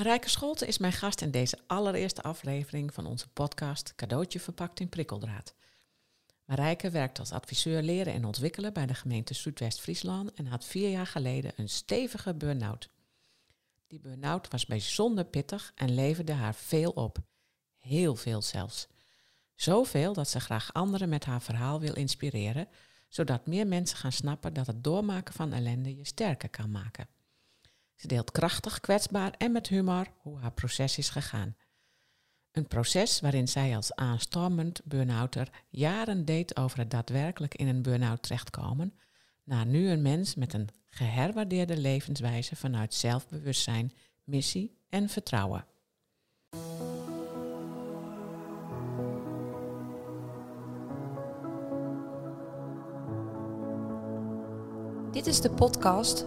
Marijke Scholte is mijn gast in deze allereerste aflevering van onze podcast Cadeautje verpakt in prikkeldraad. Marijke werkt als adviseur leren en ontwikkelen bij de gemeente Zuidwest-Friesland en had vier jaar geleden een stevige burn-out. Die burn-out was bijzonder pittig en leverde haar veel op. Heel veel zelfs. Zoveel dat ze graag anderen met haar verhaal wil inspireren, zodat meer mensen gaan snappen dat het doormaken van ellende je sterker kan maken. Ze deelt krachtig, kwetsbaar en met humor hoe haar proces is gegaan. Een proces waarin zij als aanstormend burn-outer jaren deed over het daadwerkelijk in een burn-out terechtkomen, naar nu een mens met een geherwaardeerde levenswijze vanuit zelfbewustzijn, missie en vertrouwen. Dit is de podcast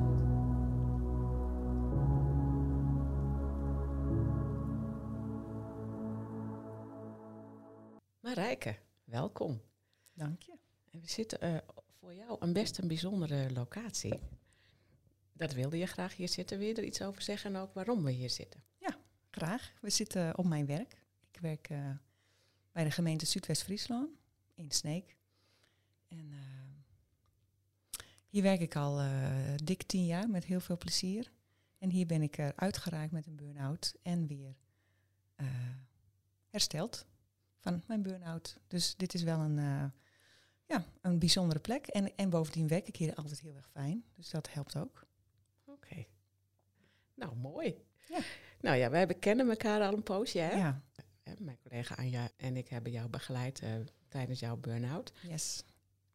Marijke, welkom. Dank je. En we zitten uh, voor jou een best een bijzondere locatie. Dat wilde je graag hier zitten. Wil je er iets over zeggen en ook waarom we hier zitten? Ja, graag. We zitten op mijn werk. Ik werk uh, bij de gemeente Zuidwest-Friesland in Sneek. En uh, hier werk ik al dik tien jaar met heel veel plezier. En hier ben ik eruit geraakt met een burn-out en weer hersteld van mijn burn-out. Dus dit is wel een, uh, ja, een bijzondere plek. En, en bovendien werk ik hier altijd heel erg fijn. Dus dat helpt ook. Oké. Nou, mooi. Ja. Nou ja, wij kennen elkaar al een poosje, hè? Ja. Mijn collega Anja en ik hebben jou begeleid uh, tijdens jouw burn-out. Yes.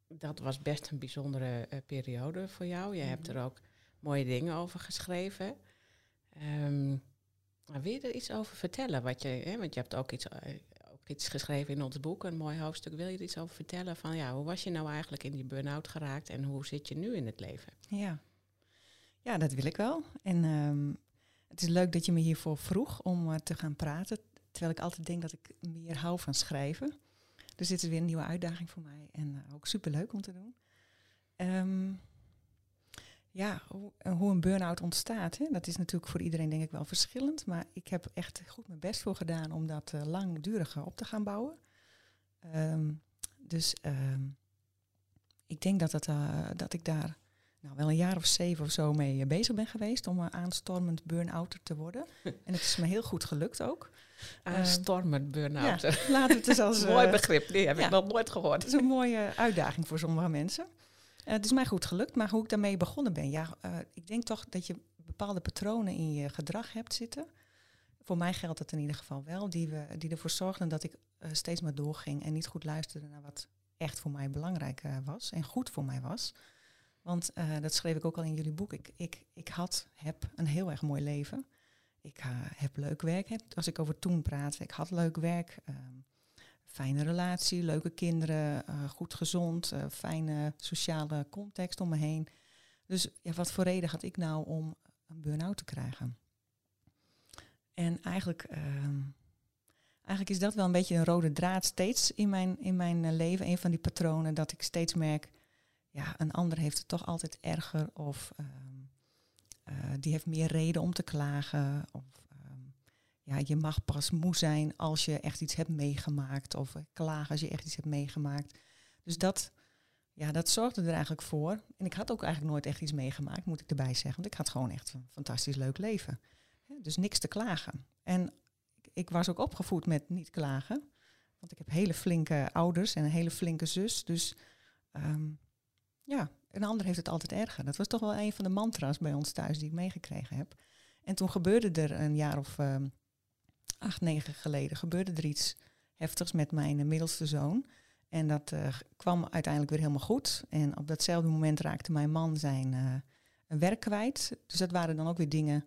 Dat was best een bijzondere uh, periode voor jou. Je hebt er ook mooie dingen over geschreven. Um, wil je er iets over vertellen? Wat je, hè, want je hebt ook iets iets geschreven in ons boek, een mooi hoofdstuk. Wil je er iets over vertellen van ja, hoe was je nou eigenlijk in die burn-out geraakt en hoe zit je nu in het leven? Ja, ja dat wil ik wel. En um, het is leuk dat je me hiervoor vroeg om uh, te gaan praten, terwijl ik altijd denk dat ik meer hou van schrijven. Dus dit is weer een nieuwe uitdaging voor mij en uh, ook superleuk om te doen. Um, ja, hoe, hoe een burn-out ontstaat, hè, dat is natuurlijk voor iedereen denk ik wel verschillend. Maar ik heb echt goed mijn best voor gedaan om dat uh, langduriger op te gaan bouwen. Um, dus um, ik denk dat, het, uh, dat ik daar nou, wel een jaar of zeven of zo mee uh, bezig ben geweest om aanstormend burn-outer te worden. en het is me heel goed gelukt ook. Aanstormend burn-outer. Ja, laten we het dus als... Mooi begrip, die heb ja, ik nog nooit gehoord. Het is een mooie uitdaging voor sommige mensen. Uh, het is mij goed gelukt, maar hoe ik daarmee begonnen ben, ja, uh, ik denk toch dat je bepaalde patronen in je gedrag hebt zitten. Voor mij geldt het in ieder geval wel, die, we, die ervoor zorgden dat ik uh, steeds maar doorging en niet goed luisterde naar wat echt voor mij belangrijk was en goed voor mij was. Want dat schreef ik ook al in jullie boek. Ik, ik, ik had, heb een heel erg mooi leven. Ik heb leuk werk. Heb, als ik over toen praat, ik had leuk werk. Ehm, fijne relatie, leuke kinderen, uh, goed gezond, uh, fijne sociale context om me heen. Dus ja, wat voor reden had ik nou om een burn-out te krijgen? En eigenlijk, uh, eigenlijk is dat wel een beetje een rode draad steeds in mijn, in mijn uh, leven. Een van die patronen dat ik steeds merk, ja, een ander heeft het toch altijd erger of ehm, die heeft meer reden om te klagen. Of ja, je mag pas moe zijn als je echt iets hebt meegemaakt. Of klagen als je echt iets hebt meegemaakt. Dus dat, ja, dat zorgde er eigenlijk voor. En ik had ook eigenlijk nooit echt iets meegemaakt, moet ik erbij zeggen. Want ik had gewoon echt een fantastisch leuk leven. Dus niks te klagen. En ik was ook opgevoed met niet klagen. Want ik heb hele flinke ouders en een hele flinke zus. Dus um, ja, een ander heeft het altijd erger. Dat was toch wel een van de mantra's bij ons thuis die ik meegekregen heb. En toen gebeurde er een jaar of um, acht, negen geleden gebeurde er iets heftigs met mijn middelste zoon. En dat uh, kwam uiteindelijk weer helemaal goed. En op datzelfde moment raakte mijn man zijn uh, werk kwijt. Dus dat waren dan ook weer dingen.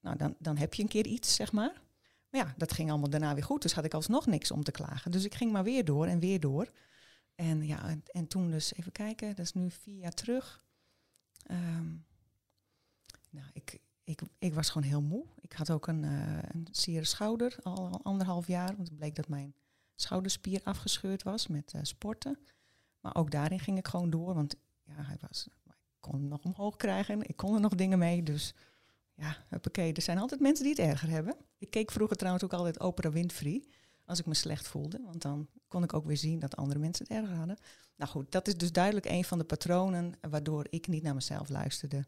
Nou, dan, dan heb je een keer iets, zeg maar. Maar ja, dat ging allemaal daarna weer goed. Dus had ik alsnog niks om te klagen. Dus ik ging maar weer door en weer door. En ja, en, en toen dus even kijken, dat is nu vier jaar terug. Ehm, nou, ik, ik, ik was gewoon heel moe. Ik had ook een, uh, een schouder al, al, anderhalf jaar. Want het bleek dat mijn schouderspier afgescheurd was met uh, sporten. Maar ook daarin ging ik gewoon door. Want ja, hij was, ik kon hem nog omhoog krijgen. Ik kon er nog dingen mee. Dus ja, oké. Er zijn altijd mensen die het erger hebben. Ik keek vroeger trouwens ook altijd Oprah Winfrey. Als ik me slecht voelde. Want dan kon ik ook weer zien dat andere mensen het erger hadden. Nou goed, dat is dus duidelijk een van de patronen waardoor ik niet naar mezelf luisterde.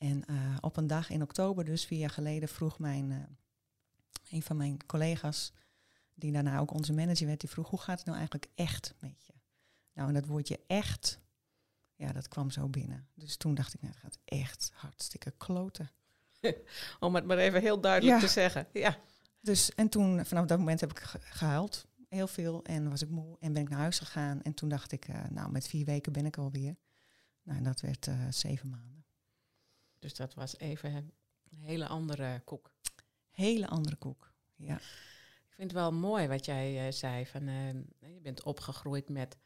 En uh, op een dag in oktober, dus vier jaar geleden, vroeg mijn, uh, een van mijn collega's, die daarna ook onze manager werd, die vroeg, hoe gaat het nou eigenlijk echt met je? Nou, en dat woordje echt, ja, dat kwam zo binnen. Dus toen dacht ik, nou, het gaat echt hartstikke kloten. Om het maar even heel duidelijk Ja. te zeggen. Ja. Dus, en toen, vanaf dat moment heb ik ge- gehuild, heel veel, en was ik moe en ben ik naar huis gegaan. En toen dacht ik, uh, nou, met vier weken ben ik alweer. Nou, en dat werd zeven maanden. Dus dat was even een hele andere koek. Hele andere koek, ja. Ik vind het wel mooi wat jij uh, zei. Van, uh, je bent opgegroeid met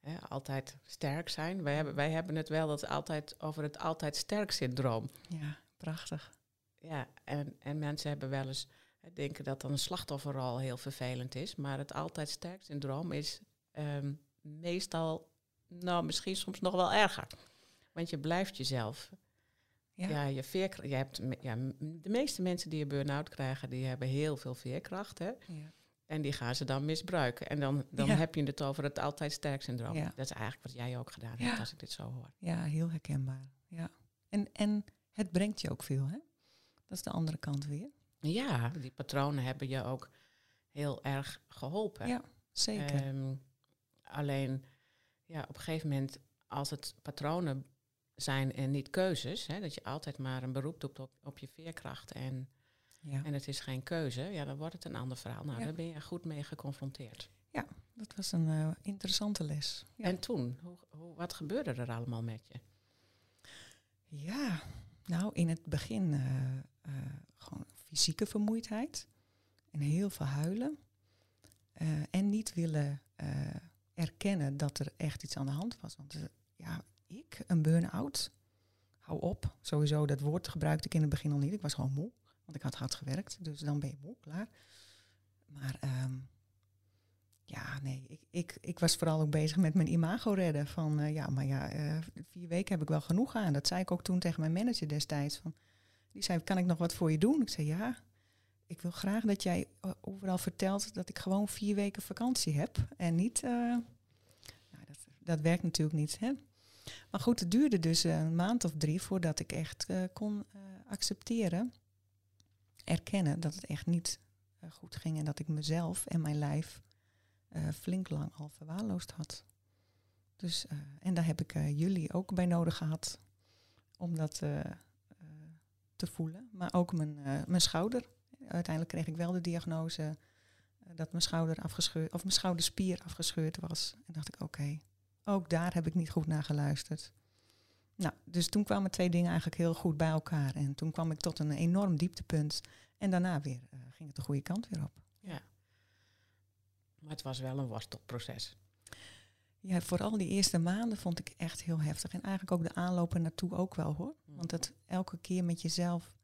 hè, altijd sterk zijn. Wij hebben, wij hebben het wel dat altijd over het altijd sterk syndroom. Ja, prachtig. Ja, en, en mensen hebben wel eens hè, denken dat dan een slachtofferrol heel vervelend is. Maar het altijd sterk syndroom is um, meestal, nou misschien soms nog wel erger. Want je blijft jezelf. Ja, ja je veerkracht. Je hebt, ja, de meeste mensen die een burn-out krijgen, die hebben heel veel veerkracht. Hè? Ja. En die gaan ze dan misbruiken. En dan, dan ja. heb je het over het altijd sterk syndroom. Ja. Dat is eigenlijk wat jij ook gedaan hebt, als ik dit zo hoor. Ja, heel herkenbaar. Ja. En, en het brengt je ook veel, hè? Dat is de andere kant weer. Ja, die patronen hebben je ook heel erg geholpen. Ja, zeker. Um, alleen, ja, op een gegeven moment, als het patronen zijn en niet keuzes, hè, dat je altijd maar een beroep doet op, op je veerkracht en, ja. en het is geen keuze, ja, dan wordt het een ander verhaal. Nou, ja. daar ben je goed mee geconfronteerd. Ja, dat was een uh, interessante les. Ja. En toen, hoe, hoe, wat gebeurde er allemaal met je? Ja, nou, in het begin uh, uh, gewoon fysieke vermoeidheid en heel veel huilen. En niet willen erkennen dat er echt iets aan de hand was. Want ja, ik, een burn-out, hou op. Sowieso, dat woord gebruikte ik in het begin al niet. Ik was gewoon moe, want ik had hard gewerkt. Dus dan ben je moe, klaar. Maar um, ja, nee, ik, ik, ik was vooral ook bezig met mijn imago redden. Van uh, ja, maar ja, uh, vier weken heb ik wel genoeg aan. Dat zei ik ook toen tegen mijn manager destijds. Van, die zei, kan ik nog wat voor je doen? Ik zei, ja, ik wil graag dat jij overal vertelt dat ik gewoon vier weken vakantie heb. En niet, nou, dat, dat werkt natuurlijk niet, hè. Maar goed, het duurde dus een maand of drie voordat ik echt uh, kon uh, accepteren, erkennen dat het echt niet goed ging en dat ik mezelf en mijn lijf flink lang al verwaarloosd had. Dus, en daar heb ik jullie ook bij nodig gehad om dat te voelen. Maar ook mijn, mijn schouder. Uiteindelijk kreeg ik wel de diagnose dat mijn schouder afgescheurd, of mijn schouderspier afgescheurd was. En dacht ik, oké, ook daar heb ik niet goed naar geluisterd. Nou, dus toen kwamen twee dingen eigenlijk heel goed bij elkaar. En toen kwam ik tot een enorm dieptepunt. En daarna weer ging het de goede kant weer op. Ja. Maar het was wel een worstelproces. Ja, vooral die eerste maanden vond ik echt heel heftig. En eigenlijk ook de aanlopen naartoe ook wel hoor. Mm. Want het elke keer met jezelf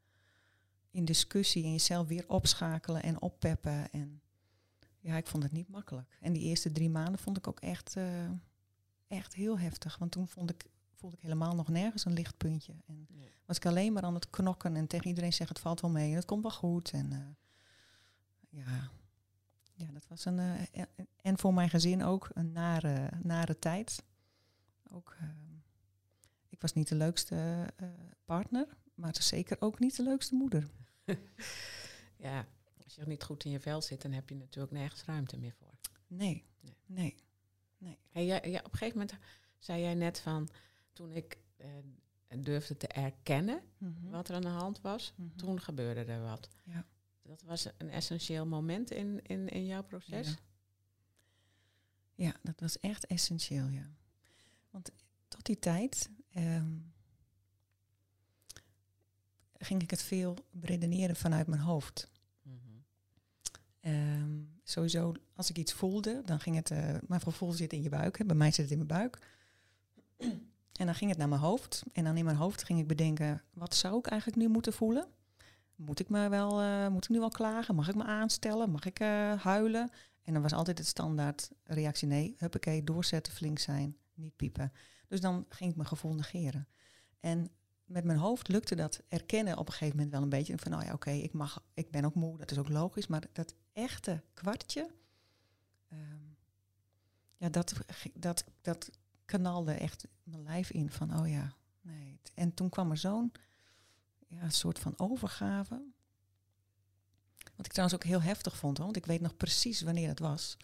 in discussie en jezelf weer opschakelen en oppeppen. En ja, ik vond het niet makkelijk. En die eerste drie maanden vond ik ook echt, uh, echt heel heftig. Want toen vond ik, voelde ik helemaal nog nergens een lichtpuntje. En nee. was ik alleen maar aan het knokken en tegen iedereen zeggen het valt wel mee en het komt wel goed. En uh, ja, ja, dat was een. Uh, en voor mijn gezin ook een nare, nare tijd. Ook, uh, ik was niet de leukste partner, maar zeker ook niet de leukste moeder. ja, als je niet goed in je vel zit, dan heb je natuurlijk nergens ruimte meer voor. Nee, nee, nee. Nee. Hey, ja, ja, op een gegeven moment zei jij net van, toen ik eh, durfde te erkennen mm -hmm. wat er aan de hand was, mm -hmm. toen gebeurde er wat. Ja. Dat was een essentieel moment in, in, in jouw proces? Ja. ja, dat was echt essentieel, ja. Want tot die tijd um, ging ik het veel redeneren vanuit mijn hoofd. Mm -hmm. Ehm, sowieso, als ik iets voelde, dan ging het... eh mijn gevoel zit in je buik. Hè. Bij mij zit het in mijn buik. En dan ging het naar mijn hoofd. En dan in mijn hoofd ging ik bedenken... wat zou ik eigenlijk nu moeten voelen? Moet ik, me wel, eh, moet ik nu wel klagen? Mag ik me aanstellen? Mag ik eh, huilen? En dan was altijd het standaard reactie... nee, huppakee, doorzetten, flink zijn, niet piepen. Dus dan ging ik mijn gevoel negeren. En met mijn hoofd lukte dat erkennen op een gegeven moment wel een beetje. Van, nou ja, oké, ik mag, ik ben ook moe, dat is ook logisch. Maar dat echte kwartje, ehm, ja, dat, dat, dat kanalde echt mijn lijf in. Van, oh ja, nee. En toen kwam er zo'n ja, soort van overgave. Wat ik trouwens ook heel heftig vond, hoor, want ik weet nog precies wanneer het was.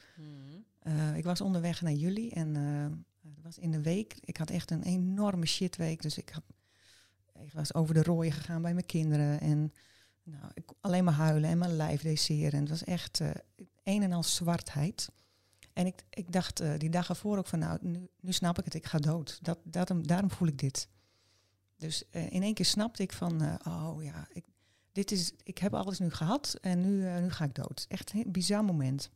Uh, ik was onderweg naar jullie en uh, het was in de week. Ik had echt een enorme shitweek, dus ik had ik was over de rooien gegaan bij mijn kinderen. En nou, ik alleen maar huilen en mijn lijf deed En het was echt uh, een en al zwartheid. En ik, ik dacht uh, die dag ervoor ook van, nou, nu, nu snap ik het, ik ga dood. Dat, dat, daarom voel ik dit. Dus uh, in één keer snapte ik van, oh ja, ik, dit is, ik heb alles nu gehad en nu, nu ga ik dood. Echt een bizar moment.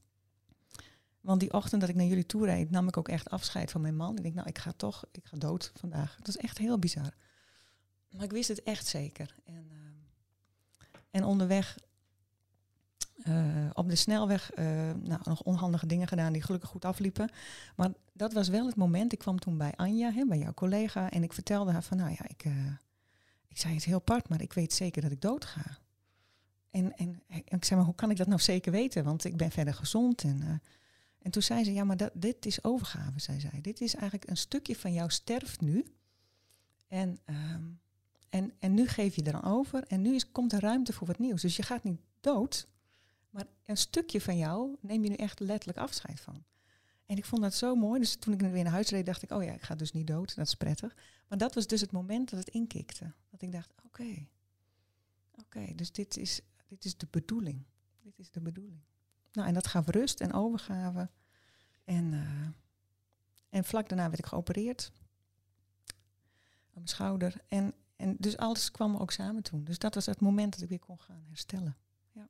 Want die ochtend dat ik naar jullie toe reed, nam ik ook echt afscheid van mijn man. Ik denk, nou, ik ga toch, ik ga dood vandaag. Dat is echt heel bizar. Maar ik wist het echt zeker. En, uh, en onderweg uh, op de snelweg uh, nou, nog onhandige dingen gedaan die gelukkig goed afliepen. Maar dat was wel het moment. Ik kwam toen bij Anja, hè, bij jouw collega, en ik vertelde haar van, nou ja, ik, ik zei het heel apart, maar ik weet zeker dat ik dood ga. En, en, ik zei, maar hoe kan ik dat nou zeker weten? Want ik ben verder gezond. En, en toen zei ze, ja, maar dat, dit is overgave, zei zij. Dit is eigenlijk een stukje van jou sterft nu. En um, en, en nu geef je er dan over en nu is, komt er ruimte voor wat nieuws. Dus je gaat niet dood, maar een stukje van jou neem je nu echt letterlijk afscheid van. En ik vond dat zo mooi. Dus toen ik weer naar huis reed, dacht ik, oh ja, ik ga dus niet dood. Dat is prettig. Maar dat was dus het moment dat het inkikte. Dat ik dacht, oké, oké, dus dit is, dit is de bedoeling. Dit is de bedoeling. Nou, en dat gaf rust en overgave. En, uh, en vlak daarna werd ik geopereerd. Aan mijn schouder. En en dus alles kwam ook samen toen. Dus dat was het moment dat ik weer kon gaan herstellen. Ja.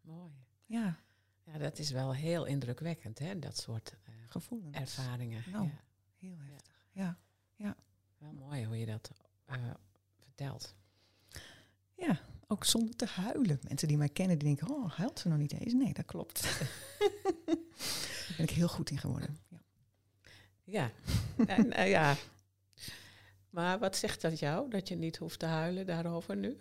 Mooi. Ja. Ja, dat is wel heel indrukwekkend, hè? Dat soort uh, gevoelens. Ervaringen. Nou, ja. heel heftig. Ja. ja. Wel mooi hoe je dat uh, vertelt. Ja, ook zonder te huilen. Mensen die mij kennen, die denken, oh, huilt ze nog niet eens? Nee, dat klopt. Daar ben ik heel goed in geworden. Ja. Ja, en, ja, maar wat zegt dat jou, dat je niet hoeft te huilen daarover nu?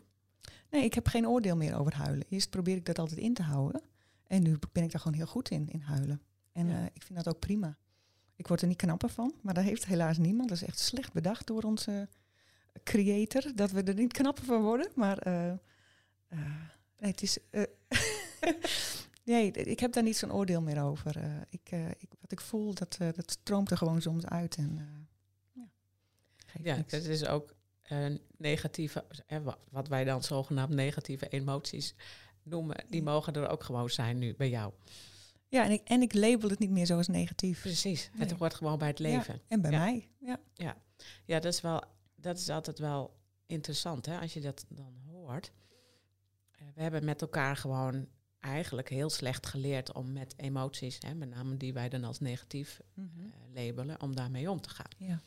Nee, ik heb geen oordeel meer over huilen. Eerst probeer ik dat altijd in te houden. En nu ben ik daar gewoon heel goed in, in huilen. En ja. uh, ik vind dat ook prima. Ik word er niet knapper van, maar dat heeft helaas niemand. Dat is echt slecht bedacht door onze creator, dat we er niet knapper van worden. Maar uh, uh, nee, het is... nee, ik heb daar niet zo'n oordeel meer over. ik, ik, wat ik voel, dat, dat stroomt er gewoon soms uit. En, ja, niks. dat is ook uh, negatieve, eh, wat wij dan zogenaamd negatieve emoties noemen, die mogen er ook gewoon zijn nu bij jou. Ja, en ik, en ik label het niet meer zo als negatief. Precies, nee. het hoort gewoon bij het leven. Ja, en bij ja. mij, ja. Ja, ja dat, is wel, dat is altijd wel interessant hè, als je dat dan hoort. Uh, we hebben met elkaar gewoon eigenlijk heel slecht geleerd om met emoties, hè, met name die wij dan als negatief mm -hmm. uh, labelen, om daarmee om te gaan. Ja.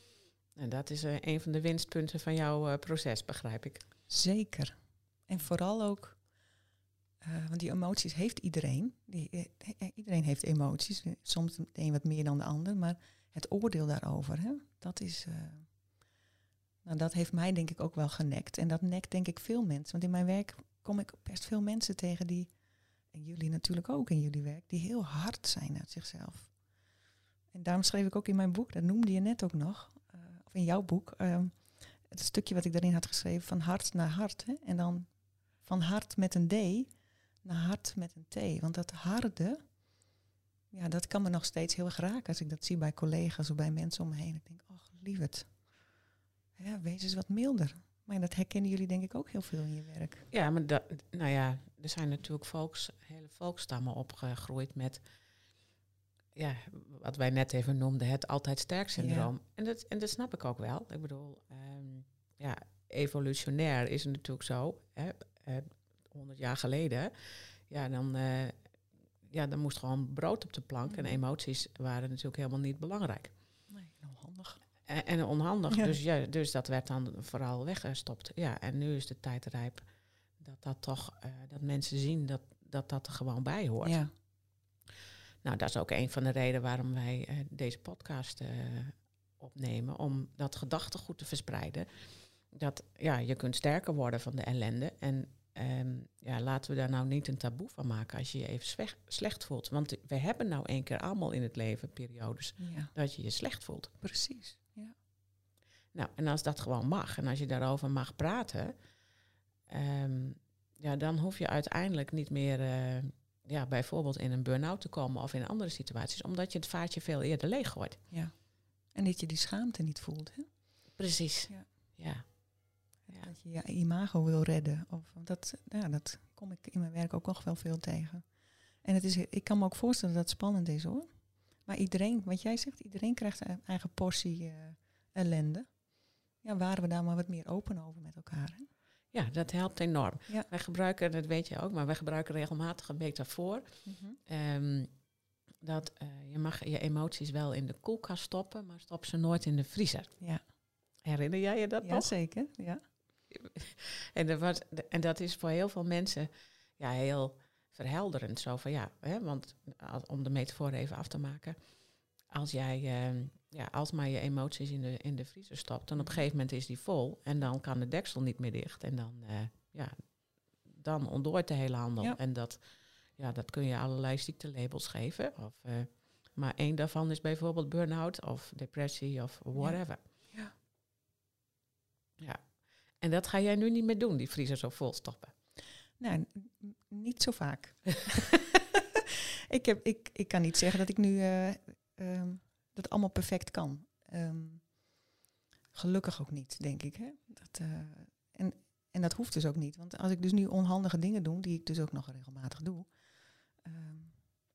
En dat is uh, een van de winstpunten van jouw uh, proces, begrijp ik. Zeker. En vooral ook, uh, want die emoties heeft iedereen. Die, iedereen heeft emoties, soms de een wat meer dan de ander, maar het oordeel daarover, hè, dat is. nou, dat heeft mij denk ik ook wel genekt. En dat nekt denk ik veel mensen. Want in mijn werk kom ik best veel mensen tegen die, en jullie natuurlijk ook in jullie werk, die heel hard zijn uit zichzelf. En daarom schreef ik ook in mijn boek, dat noemde je net ook nog, in jouw boek, uh, het stukje wat ik daarin had geschreven, van hart naar hart. Hè? En dan van hart met een D naar hart met een T. Want dat harde, ja, dat kan me nog steeds heel erg raken als ik dat zie bij collega's of bij mensen om me heen. Ik denk, ach, lieverd, ja, wees eens wat milder. Maar dat herkennen jullie denk ik ook heel veel in je werk. Ja, maar dat, nou ja, er zijn natuurlijk volks, hele volkstammen opgegroeid met ja, wat wij net even noemden, het altijd sterk syndroom. Ja. En, dat, en dat snap ik ook wel. Ik bedoel, um, ja, evolutionair is het natuurlijk zo. Hè, uh, 100 jaar geleden, ja, dan, eh, ja, dan moest gewoon brood op de plank. En Mhm. emoties waren natuurlijk helemaal niet belangrijk. Nee, nog handig. En, en onhandig. Ja. Dus, ja, dus dat werd dan vooral weggestopt. Ja, en nu is de tijd rijp dat dat toch, eh, dat mensen zien dat, dat dat er gewoon bij hoort. Ja. Nou, dat is ook een van de redenen waarom wij eh, deze podcast eh, opnemen. Om dat gedachtegoed te verspreiden. Dat ja, je kunt sterker worden van de ellende. En ehm, ja, laten we daar nou niet een taboe van maken als je je even slecht voelt. Want we hebben nou één keer allemaal in het leven periodes ja, dat je je slecht voelt. precies. Ja. Nou, en als dat gewoon mag en als je daarover mag praten, ehm, ja, dan hoef je uiteindelijk niet meer eh, ja, bijvoorbeeld in een burn-out te komen of in andere situaties, omdat je het vaatje veel eerder leeggooit. ja. En dat je die schaamte niet voelt. Hè? Precies. Ja. Ja. Dat je je imago wil redden. Of, dat, ja, dat kom ik in mijn werk ook nog wel veel tegen. En het is, ik kan me ook voorstellen dat het spannend is hoor. Maar iedereen, wat jij zegt, iedereen krijgt een eigen portie eh, ellende. Ja, waren we daar maar wat meer open over met elkaar. Hè? Ja, dat helpt enorm. Ja. Wij gebruiken, dat weet je ook, maar wij gebruiken regelmatig een metafoor. Ehm, dat eh, je mag je emoties wel in de koelkast stoppen, maar stop ze nooit in de vriezer. Ja, Herinner jij je dat ja nog? zeker. Ja. En, er was, en dat is voor heel veel mensen ja, heel verhelderend. Zo van ja, hè, want als- om de metafoor even af te maken. Als jij eh, ja, alsmaar je emoties in de, in de vriezer stopt, dan op een gegeven moment is die vol. En dan kan de deksel niet meer dicht. En dan, eh, ja, dan ontdooit de hele handel. Ja. En dat, ja, dat kun je allerlei ziektelabels geven. Of, eh, maar één daarvan is bijvoorbeeld burn-out of depressie of whatever. Ja. Ja. En dat ga jij nu niet meer doen, die vriezer zo vol stoppen. Nou, niet zo vaak. ik, heb, ik, ik kan niet zeggen dat ik nu eh, ehm, dat allemaal perfect kan. Ehm, gelukkig ook niet, denk ik. Hè? Dat, eh, en, en dat hoeft dus ook niet. Want als ik dus nu onhandige dingen doe, die ik dus ook nog regelmatig doe, ehm,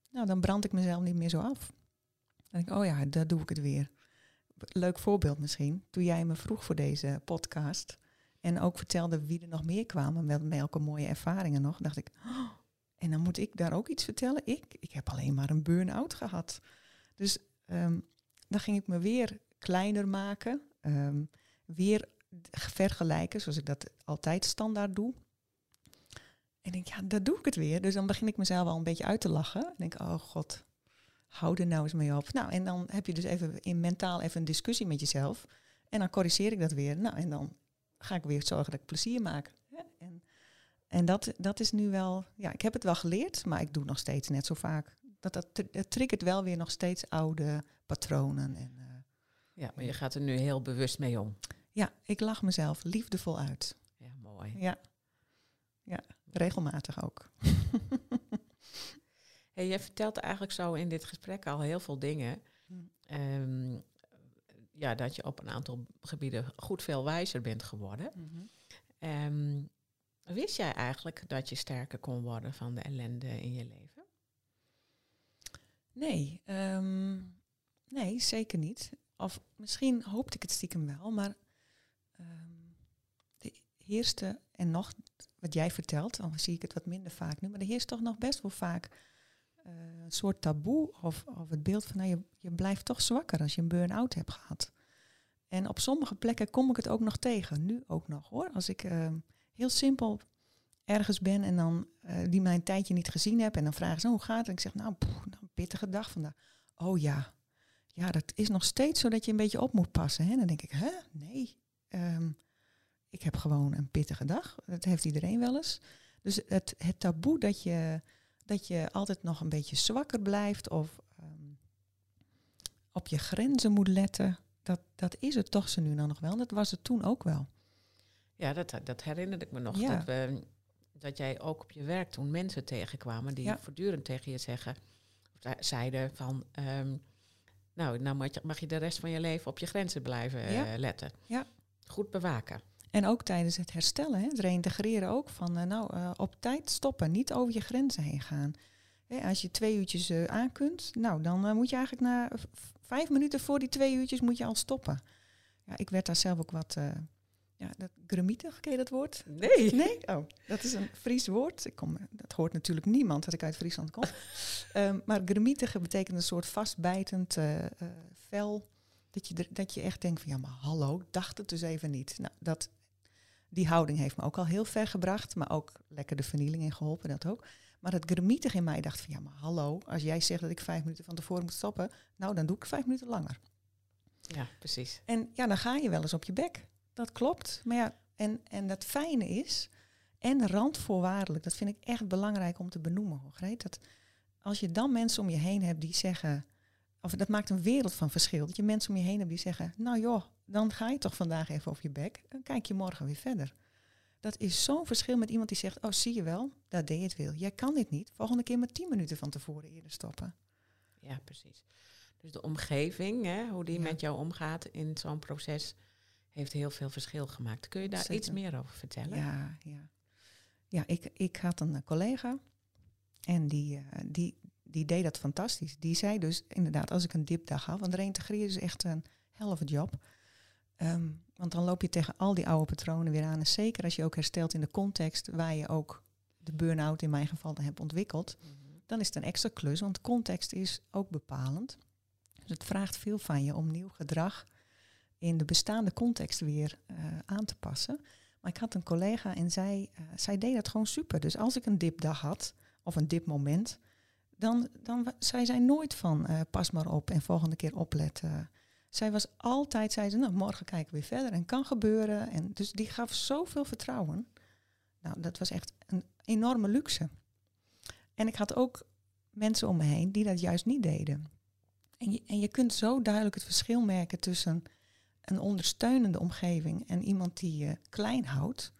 nou, dan brand ik mezelf niet meer zo af. Dan denk ik, oh ja, daar doe ik het weer. Leuk voorbeeld misschien. Toen jij me vroeg voor deze podcast, en ook vertelde wie er nog meer kwamen met welke mooie ervaringen nog. Dacht ik, oh, en dan moet ik daar ook iets vertellen. Ik, ik heb alleen maar een burn-out gehad. Dus ehm, dan ging ik me weer kleiner maken. ehm, weer vergelijken, zoals ik dat altijd standaard doe. En ik denk, ja, dat doe ik het weer. Dus dan begin ik mezelf al een beetje uit te lachen. En denk, oh god, hou er nou eens mee op. Nou, en dan heb je dus even in mentaal even een discussie met jezelf. En dan corrigeer ik dat weer. Nou, en dan ga ik weer zorgen dat ik plezier maak. En en dat, dat is nu wel, ja, ik heb het wel geleerd, maar ik doe het nog steeds net zo vaak. Dat, dat, triggert wel weer nog steeds oude patronen. En, eh, Ja, maar je gaat er nu heel bewust mee om. ja, ik lach mezelf liefdevol uit. Ja, mooi. Ja, ja regelmatig ook. Hey, jij vertelt eigenlijk zo in dit gesprek al heel veel dingen. Hmm. Ehm, ja, dat je op een aantal gebieden goed veel wijzer bent geworden. Ehm, wist jij eigenlijk dat je sterker kon worden van de ellende in je leven? Nee, ehm, nee, zeker niet. Of misschien hoopte ik het stiekem wel, maar ehm de heerste, en nog wat jij vertelt, al zie ik het wat minder vaak nu, maar er heerst toch nog best wel vaak eh, een soort taboe of, of het beeld van nou, je, je blijft toch zwakker als je een burn-out hebt gehad. En op sommige plekken kom ik het ook nog tegen, nu ook nog hoor. Als ik ehm, heel simpel ergens ben en dan eh, die mij een tijdje niet gezien heb en dan vragen ze "Oh, hoe gaat het? En ik zeg nou, poeh, nou, pittige dag vandaag. Oh ja, ja, dat is nog steeds zo dat je een beetje op moet passen. Hè? Dan denk ik, hè, nee, ehm, ik heb gewoon een pittige dag. Dat heeft iedereen wel eens. Dus het, het taboe dat je, dat je altijd nog een beetje zwakker blijft of ehm, op je grenzen moet letten, dat, dat is het toch ze nu dan nog wel. Dat was het toen ook wel. Ja, dat, dat herinnerde ik me nog. Ja. Dat, we, dat jij ook op je werk toen mensen tegenkwamen die Ja. voortdurend tegen je zeggen, zeiden van, ehm, nou, nou mag je, mag je de rest van je leven op je grenzen blijven eh, letten. Ja. Goed bewaken. En ook tijdens het herstellen, hè, het reintegreren ook van eh, nou eh, op tijd stoppen, niet over je grenzen heen gaan. Hè, als je twee uurtjes aan kunt, nou dan moet je eigenlijk na vijf minuten voor die twee uurtjes moet je al stoppen. Ja, ik werd daar zelf ook wat, Ja, dat gremietig, ken je dat woord? Nee. Nee? Oh, dat is een Fries woord. Ik kom, dat hoort natuurlijk niemand dat ik uit Friesland kom. um, maar gremietige betekent een soort vastbijtend uh, uh, vel. Dat je, dat je echt denkt van, ja, maar hallo, dacht het dus even niet. Nou, dat, die houding heeft me ook al heel ver gebracht. Maar ook lekker de vernieling in geholpen, dat ook. Maar het gremietig in mij dacht van, ja, maar hallo, als jij zegt dat ik vijf minuten van tevoren moet stoppen, nou, dan doe ik vijf minuten langer. Ja, precies. En ja, dan ga je wel eens op je bek. Dat klopt. Maar ja, en, en dat fijne is, en randvoorwaardelijk, dat vind ik echt belangrijk om te benoemen, hoor, Dat als je dan mensen om je heen hebt die zeggen, of dat maakt een wereld van verschil, dat je mensen om je heen hebt die zeggen, nou joh, dan ga je toch vandaag even op je bek, dan kijk je morgen weer verder. Dat is zo'n verschil met iemand die zegt, oh zie je wel, daar deed je het wil. Jij kan dit niet, volgende keer met tien minuten van tevoren eerder stoppen. Ja, precies. Dus de omgeving, hè, hoe die met jou omgaat in zo'n proces, heeft heel veel verschil gemaakt. Kun je daar iets meer over vertellen? Ja, ja. ja ik, ik had een collega en die, uh, die, die deed dat fantastisch. Die zei dus inderdaad, als ik een dipdag had, want reintegreren is echt een helft job. Um, want dan loop je tegen al die oude patronen weer aan. En zeker als je ook herstelt in de context waar je ook de burn-out in mijn geval hebt ontwikkeld, mm -hmm. dan is het een extra klus, want context is ook bepalend. Dus het vraagt veel van je om nieuw gedrag in de bestaande context weer uh, aan te passen. Maar ik had een collega en zij, uh, zij deed dat gewoon super. Dus als ik een dipdag had, of een dipmoment, dan, dan zei zij nooit van uh, pas maar op en volgende keer opletten. Zij was altijd, zei ze, nou morgen kijken we weer verder en kan gebeuren. En dus die gaf zoveel vertrouwen. Nou, dat was echt een enorme luxe. En ik had ook mensen om me heen die dat juist niet deden. En je, en je kunt zo duidelijk het verschil merken tussen een ondersteunende omgeving en iemand die je klein houdt.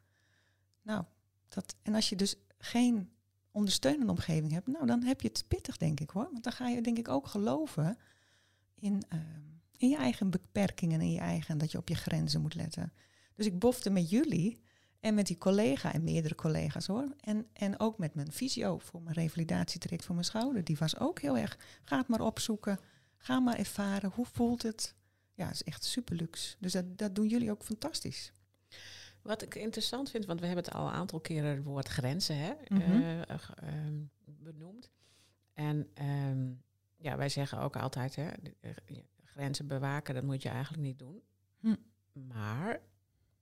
Nou, dat, en als je dus geen ondersteunende omgeving hebt, nou dan heb je het pittig, denk ik hoor. Want dan ga je denk ik ook geloven in, uh, in je eigen beperkingen en je eigen dat je op je grenzen moet letten. Dus ik bofte met jullie en met die collega en meerdere collega's hoor. En, en ook met mijn visio voor mijn revalidatietraject voor mijn schouder. Die was ook heel erg, ga het maar opzoeken, ga maar ervaren, hoe voelt het? Ja, is echt super luxe. Dus dat, dat doen jullie ook fantastisch. Wat ik interessant vind, want we hebben het al een aantal keren het woord grenzen hè, mm -hmm. uh, uh, benoemd. En um, ja, wij zeggen ook altijd, hè, grenzen bewaken, dat moet je eigenlijk niet doen. Hm. Maar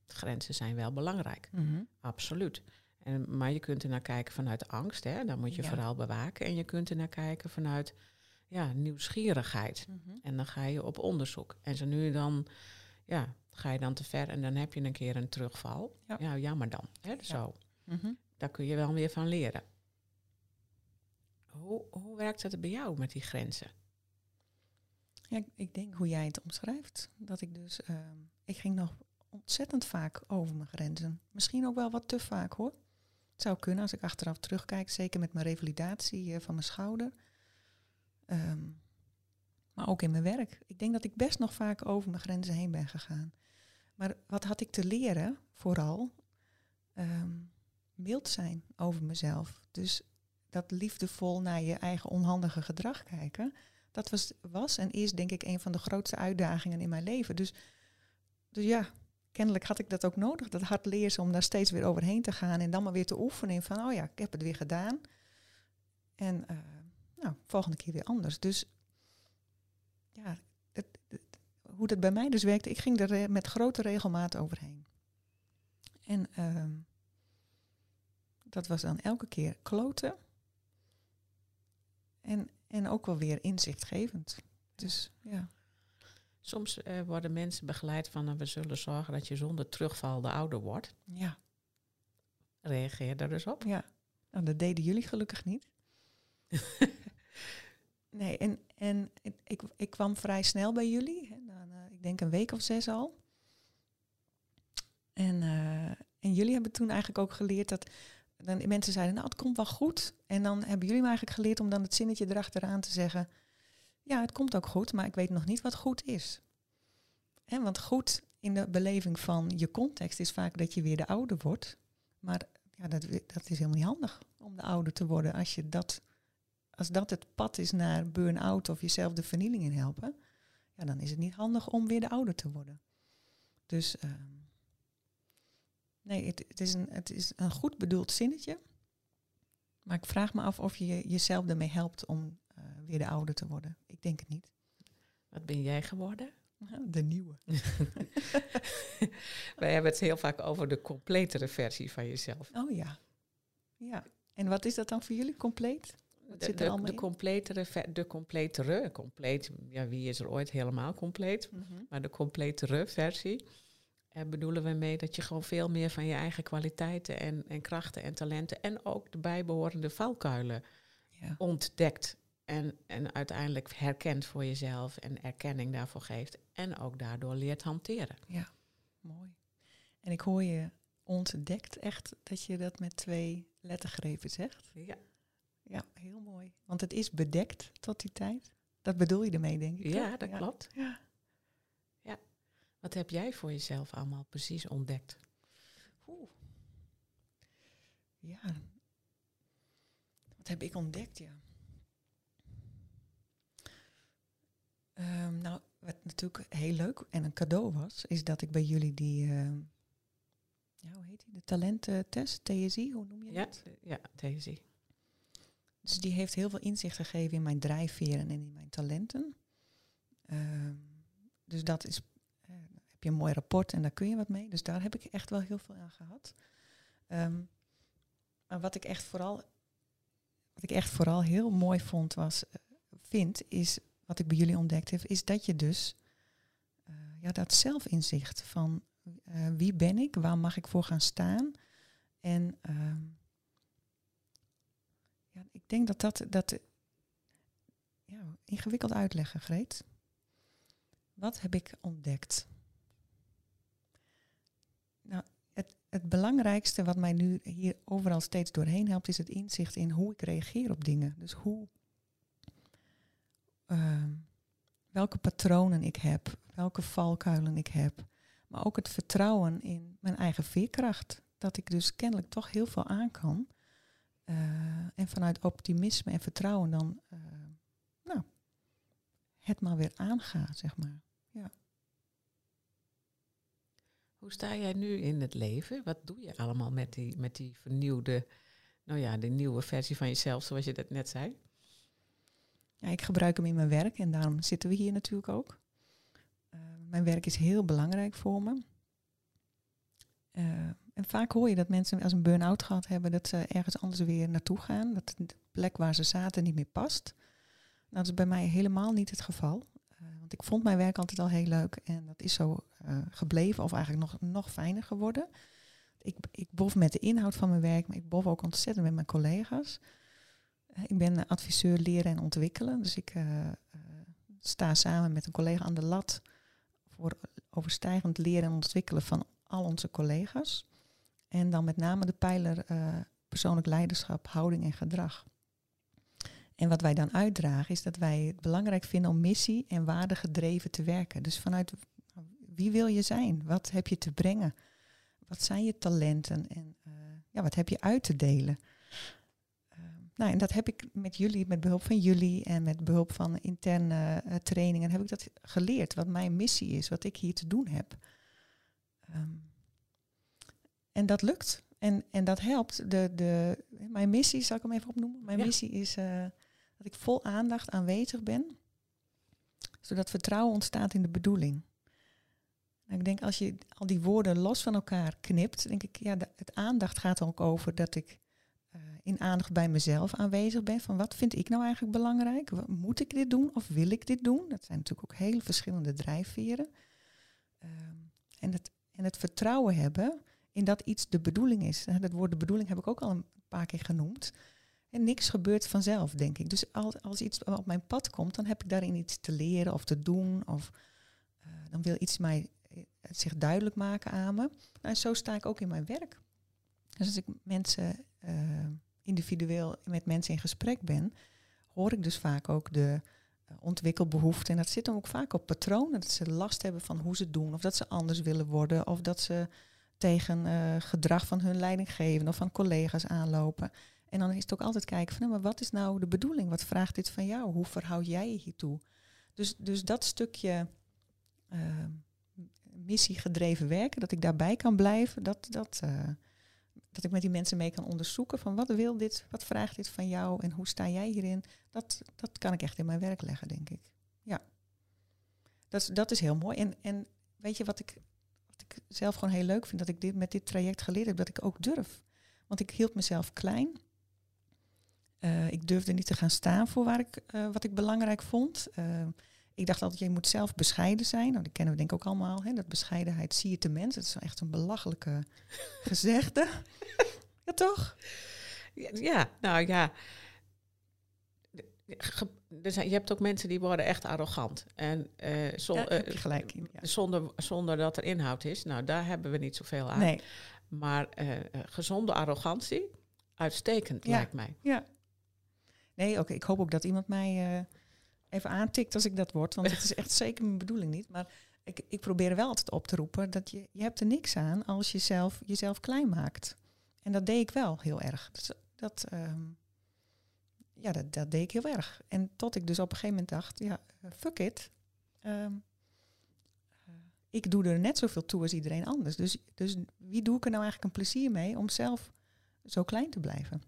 grenzen zijn wel belangrijk. Mm -hmm. Absoluut. En, maar je kunt er naar kijken vanuit angst, hè, dan moet je ja. vooral bewaken. En je kunt er naar kijken vanuit ja, nieuwsgierigheid. Mm -hmm. En dan ga je op onderzoek. En zo nu dan, ja, ga je dan te ver en dan heb je een keer een terugval. Ja, ja jammer dan. Hè, ja. Zo. Mm -hmm. Daar kun je wel weer van leren. Hoe, hoe werkt het bij jou met die grenzen? Ja, ik denk hoe jij het omschrijft. Dat ik dus, uh, ik ging nog ontzettend vaak over mijn grenzen. Misschien ook wel wat te vaak hoor. Het zou kunnen als ik achteraf terugkijk, zeker met mijn revalidatie uh, van mijn schouder. Um, maar ook in mijn werk. Ik denk dat ik best nog vaak over mijn grenzen heen ben gegaan. Maar wat had ik te leren? Vooral um, mild zijn over mezelf. Dus dat liefdevol naar je eigen onhandige gedrag kijken. Dat was, was en is denk ik een van de grootste uitdagingen in mijn leven. Dus, dus ja, kennelijk had ik dat ook nodig. Dat hard lezen om daar steeds weer overheen te gaan. En dan maar weer te oefenen van, oh ja, ik heb het weer gedaan. En uh, nou, volgende keer weer anders. Dus ja, het, het, hoe dat bij mij dus werkte, ik ging er met grote regelmaat overheen. En uh, dat was dan elke keer kloten. En, en ook wel weer inzichtgevend. Dus ja. Soms uh, worden mensen begeleid van, uh, we zullen zorgen dat je zonder terugval de ouder wordt. Ja. Reageer daar dus op. Ja. Nou, dat deden jullie gelukkig niet. nee, en, en ik, ik kwam vrij snel bij jullie. Hè, dan, ik denk een week of zes al. En, en jullie hebben toen eigenlijk ook geleerd dat dan mensen zeiden, nou het komt wel goed. En dan hebben jullie me eigenlijk geleerd om dan het zinnetje erachteraan te zeggen, ja het komt ook goed, maar ik weet nog niet wat goed is. En want goed in de beleving van je context is vaak dat je weer de ouder wordt. Maar ja, dat, dat is helemaal niet handig om de ouder te worden als je dat, als dat het pad is naar burn-out of jezelf de vernieling in helpen, ja, dan is het niet handig om weer de ouder te worden. Dus uh, Nee, het, het, is een, het is een goed bedoeld zinnetje. Maar ik vraag me af of je jezelf ermee helpt om uh, weer de oude te worden. Ik denk het niet. Wat ben jij geworden? De nieuwe. Wij hebben het heel vaak over de completere versie van jezelf. Oh ja. Ja. En wat is dat dan voor jullie compleet? Wat de, de, de completere, de completere, compleet, ja, wie is er ooit helemaal compleet? Mm -hmm. Maar de completere versie uh, bedoelen we mee dat je gewoon veel meer van je eigen kwaliteiten en, en krachten en talenten en ook de bijbehorende valkuilen ja. ontdekt. En, en uiteindelijk herkent voor jezelf en erkenning daarvoor geeft. En ook daardoor leert hanteren. Ja, mooi. En ik hoor je ontdekt echt dat je dat met twee lettergrepen zegt. Ja. Ja, heel mooi. Want het is bedekt tot die tijd. Dat bedoel je ermee, denk ik. Ja, dat klopt. Ja. ja. Wat heb jij voor jezelf allemaal precies ontdekt? Oeh. Ja. Wat heb ik ontdekt, ja. Um, nou, wat natuurlijk heel leuk en een cadeau was, is dat ik bij jullie die, uh, ja, hoe heet die, de talententest, TSI, hoe noem je ja, dat? Ja, TSI. Dus die heeft heel veel inzicht gegeven in mijn drijfveren en in mijn talenten. Uh, dus dat is, uh, heb je een mooi rapport en daar kun je wat mee. Dus daar heb ik echt wel heel veel aan gehad. Um, maar wat ik echt vooral, wat ik echt vooral heel mooi vond was, uh, vind, is wat ik bij jullie ontdekt heb, is dat je dus uh, ja, dat zelfinzicht van wie ben ik, waar mag ik voor gaan staan. En uh, ik denk dat dat, dat ja, ingewikkeld uitleggen, Greet. Wat heb ik ontdekt? Nou, het, het belangrijkste wat mij nu hier overal steeds doorheen helpt, is het inzicht in hoe ik reageer op dingen. Dus hoe uh, welke patronen ik heb, welke valkuilen ik heb. Maar ook het vertrouwen in mijn eigen veerkracht. Dat ik dus kennelijk toch heel veel aan kan. Uh, en vanuit optimisme en vertrouwen dan uh, nou, het maar weer aanga, zeg maar. Ja. Hoe sta jij nu in het leven? Wat doe je allemaal met die, met die vernieuwde, nou ja, de nieuwe versie van jezelf, zoals je dat net zei? Ja, ik gebruik hem in mijn werk en daarom zitten we hier natuurlijk ook. Uh, mijn werk is heel belangrijk voor me. En vaak hoor je dat mensen als een burn-out gehad hebben, dat ze ergens anders weer naartoe gaan. Dat de plek waar ze zaten niet meer past. Nou, dat is bij mij helemaal niet het geval. Uh, want ik vond mijn werk altijd al heel leuk en dat is zo gebleven, of eigenlijk nog, nog fijner geworden. Ik, ik bof met de inhoud van mijn werk, maar ik bof ook ontzettend met mijn collega's. Ik ben adviseur leren en ontwikkelen. Dus ik sta samen met een collega aan de lat voor overstijgend leren en ontwikkelen van al onze collega's. En dan met name de pijler uh, persoonlijk leiderschap, houding en gedrag. En wat wij dan uitdragen is dat wij het belangrijk vinden om missie en waarde gedreven te werken. Dus vanuit wie wil je zijn? Wat heb je te brengen? Wat zijn je talenten? En ja, wat heb je uit te delen? Nou, en dat heb ik met jullie, met behulp van jullie en met behulp van interne trainingen, heb ik dat geleerd. Wat mijn missie is, wat ik hier te doen heb. Um, en dat lukt. En, en dat helpt. De, de, mijn missie, zal ik hem even opnoemen? Mijn ja. missie is uh, dat ik vol aandacht aanwezig ben, zodat vertrouwen ontstaat in de bedoeling. Nou, ik denk als je al die woorden los van elkaar knipt, denk ik, ja, de, het aandacht gaat ook over dat ik in aandacht bij mezelf aanwezig ben. Van wat vind ik nou eigenlijk belangrijk? Moet ik dit doen of wil ik dit doen? Dat zijn natuurlijk ook hele verschillende drijfveren. Um, en, het, en het vertrouwen hebben in dat iets de bedoeling is. Dat woord de bedoeling heb ik ook al een paar keer genoemd. En niks gebeurt vanzelf, denk ik. Dus als, als iets op mijn pad komt, dan heb ik daarin iets te leren of te doen. Of uh, dan wil iets mij uh, zich duidelijk maken aan me. Nou, en zo sta ik ook in mijn werk. Dus als ik mensen uh, individueel met mensen in gesprek ben, hoor ik dus vaak ook de uh, ontwikkelbehoeften. En dat zit dan ook vaak op patronen. Dat ze last hebben van hoe ze doen. Of dat ze anders willen worden. Of dat ze tegen uh, gedrag van hun leidinggevende of van collega's aanlopen. En dan is het ook altijd kijken van, nou, maar wat is nou de bedoeling? Wat vraagt dit van jou? Hoe verhoud jij je hiertoe? Dus, dus dat stukje uh, missiegedreven werken, dat ik daarbij kan blijven, dat, dat, eh, dat ik met die mensen mee kan onderzoeken van wat wil dit, wat vraagt dit van jou en hoe sta jij hierin, dat, dat kan ik echt in mijn werk leggen, denk ik. Ja, dat, dat is heel mooi. En, en weet je wat ik, ik zelf gewoon heel leuk vind, dat ik dit met dit traject geleerd heb, dat ik ook durf. Want ik hield mezelf klein. Eh, ik durfde niet te gaan staan voor waar ik, eh, wat ik belangrijk vond. Eh, ik dacht altijd, je moet zelf bescheiden zijn. Nou, dat kennen we denk ik ook allemaal. Hè? Dat bescheidenheid zie je te mens. Dat is echt een belachelijke gezegde. ja, toch? Ja, nou ja. Ge- Er je hebt ook mensen die worden echt arrogant. En eh, zon- Ja, daar heb eh, je gelijk in. Ja. zonder, zonder dat er inhoud is. Nou, daar hebben we niet zoveel aan. Nee, Maar eh, gezonde arrogantie, uitstekend Ja. lijkt mij. ja. Nee, oké. ik hoop ook dat iemand mij even aantikt als ik dat word. Want het is echt zeker mijn bedoeling niet. Maar ik, ik probeer wel altijd op te roepen dat je, je hebt er niks aan als je zelf, jezelf klein maakt. En dat deed ik wel heel erg. Dus dat, ja, dat, dat deed ik heel erg. En tot ik dus op een gegeven moment dacht, ja, eh, fuck it. Ehm, eh, ik doe er net zoveel toe als iedereen anders. Dus, dus wie doe ik er nou eigenlijk een plezier mee om zelf zo klein te blijven?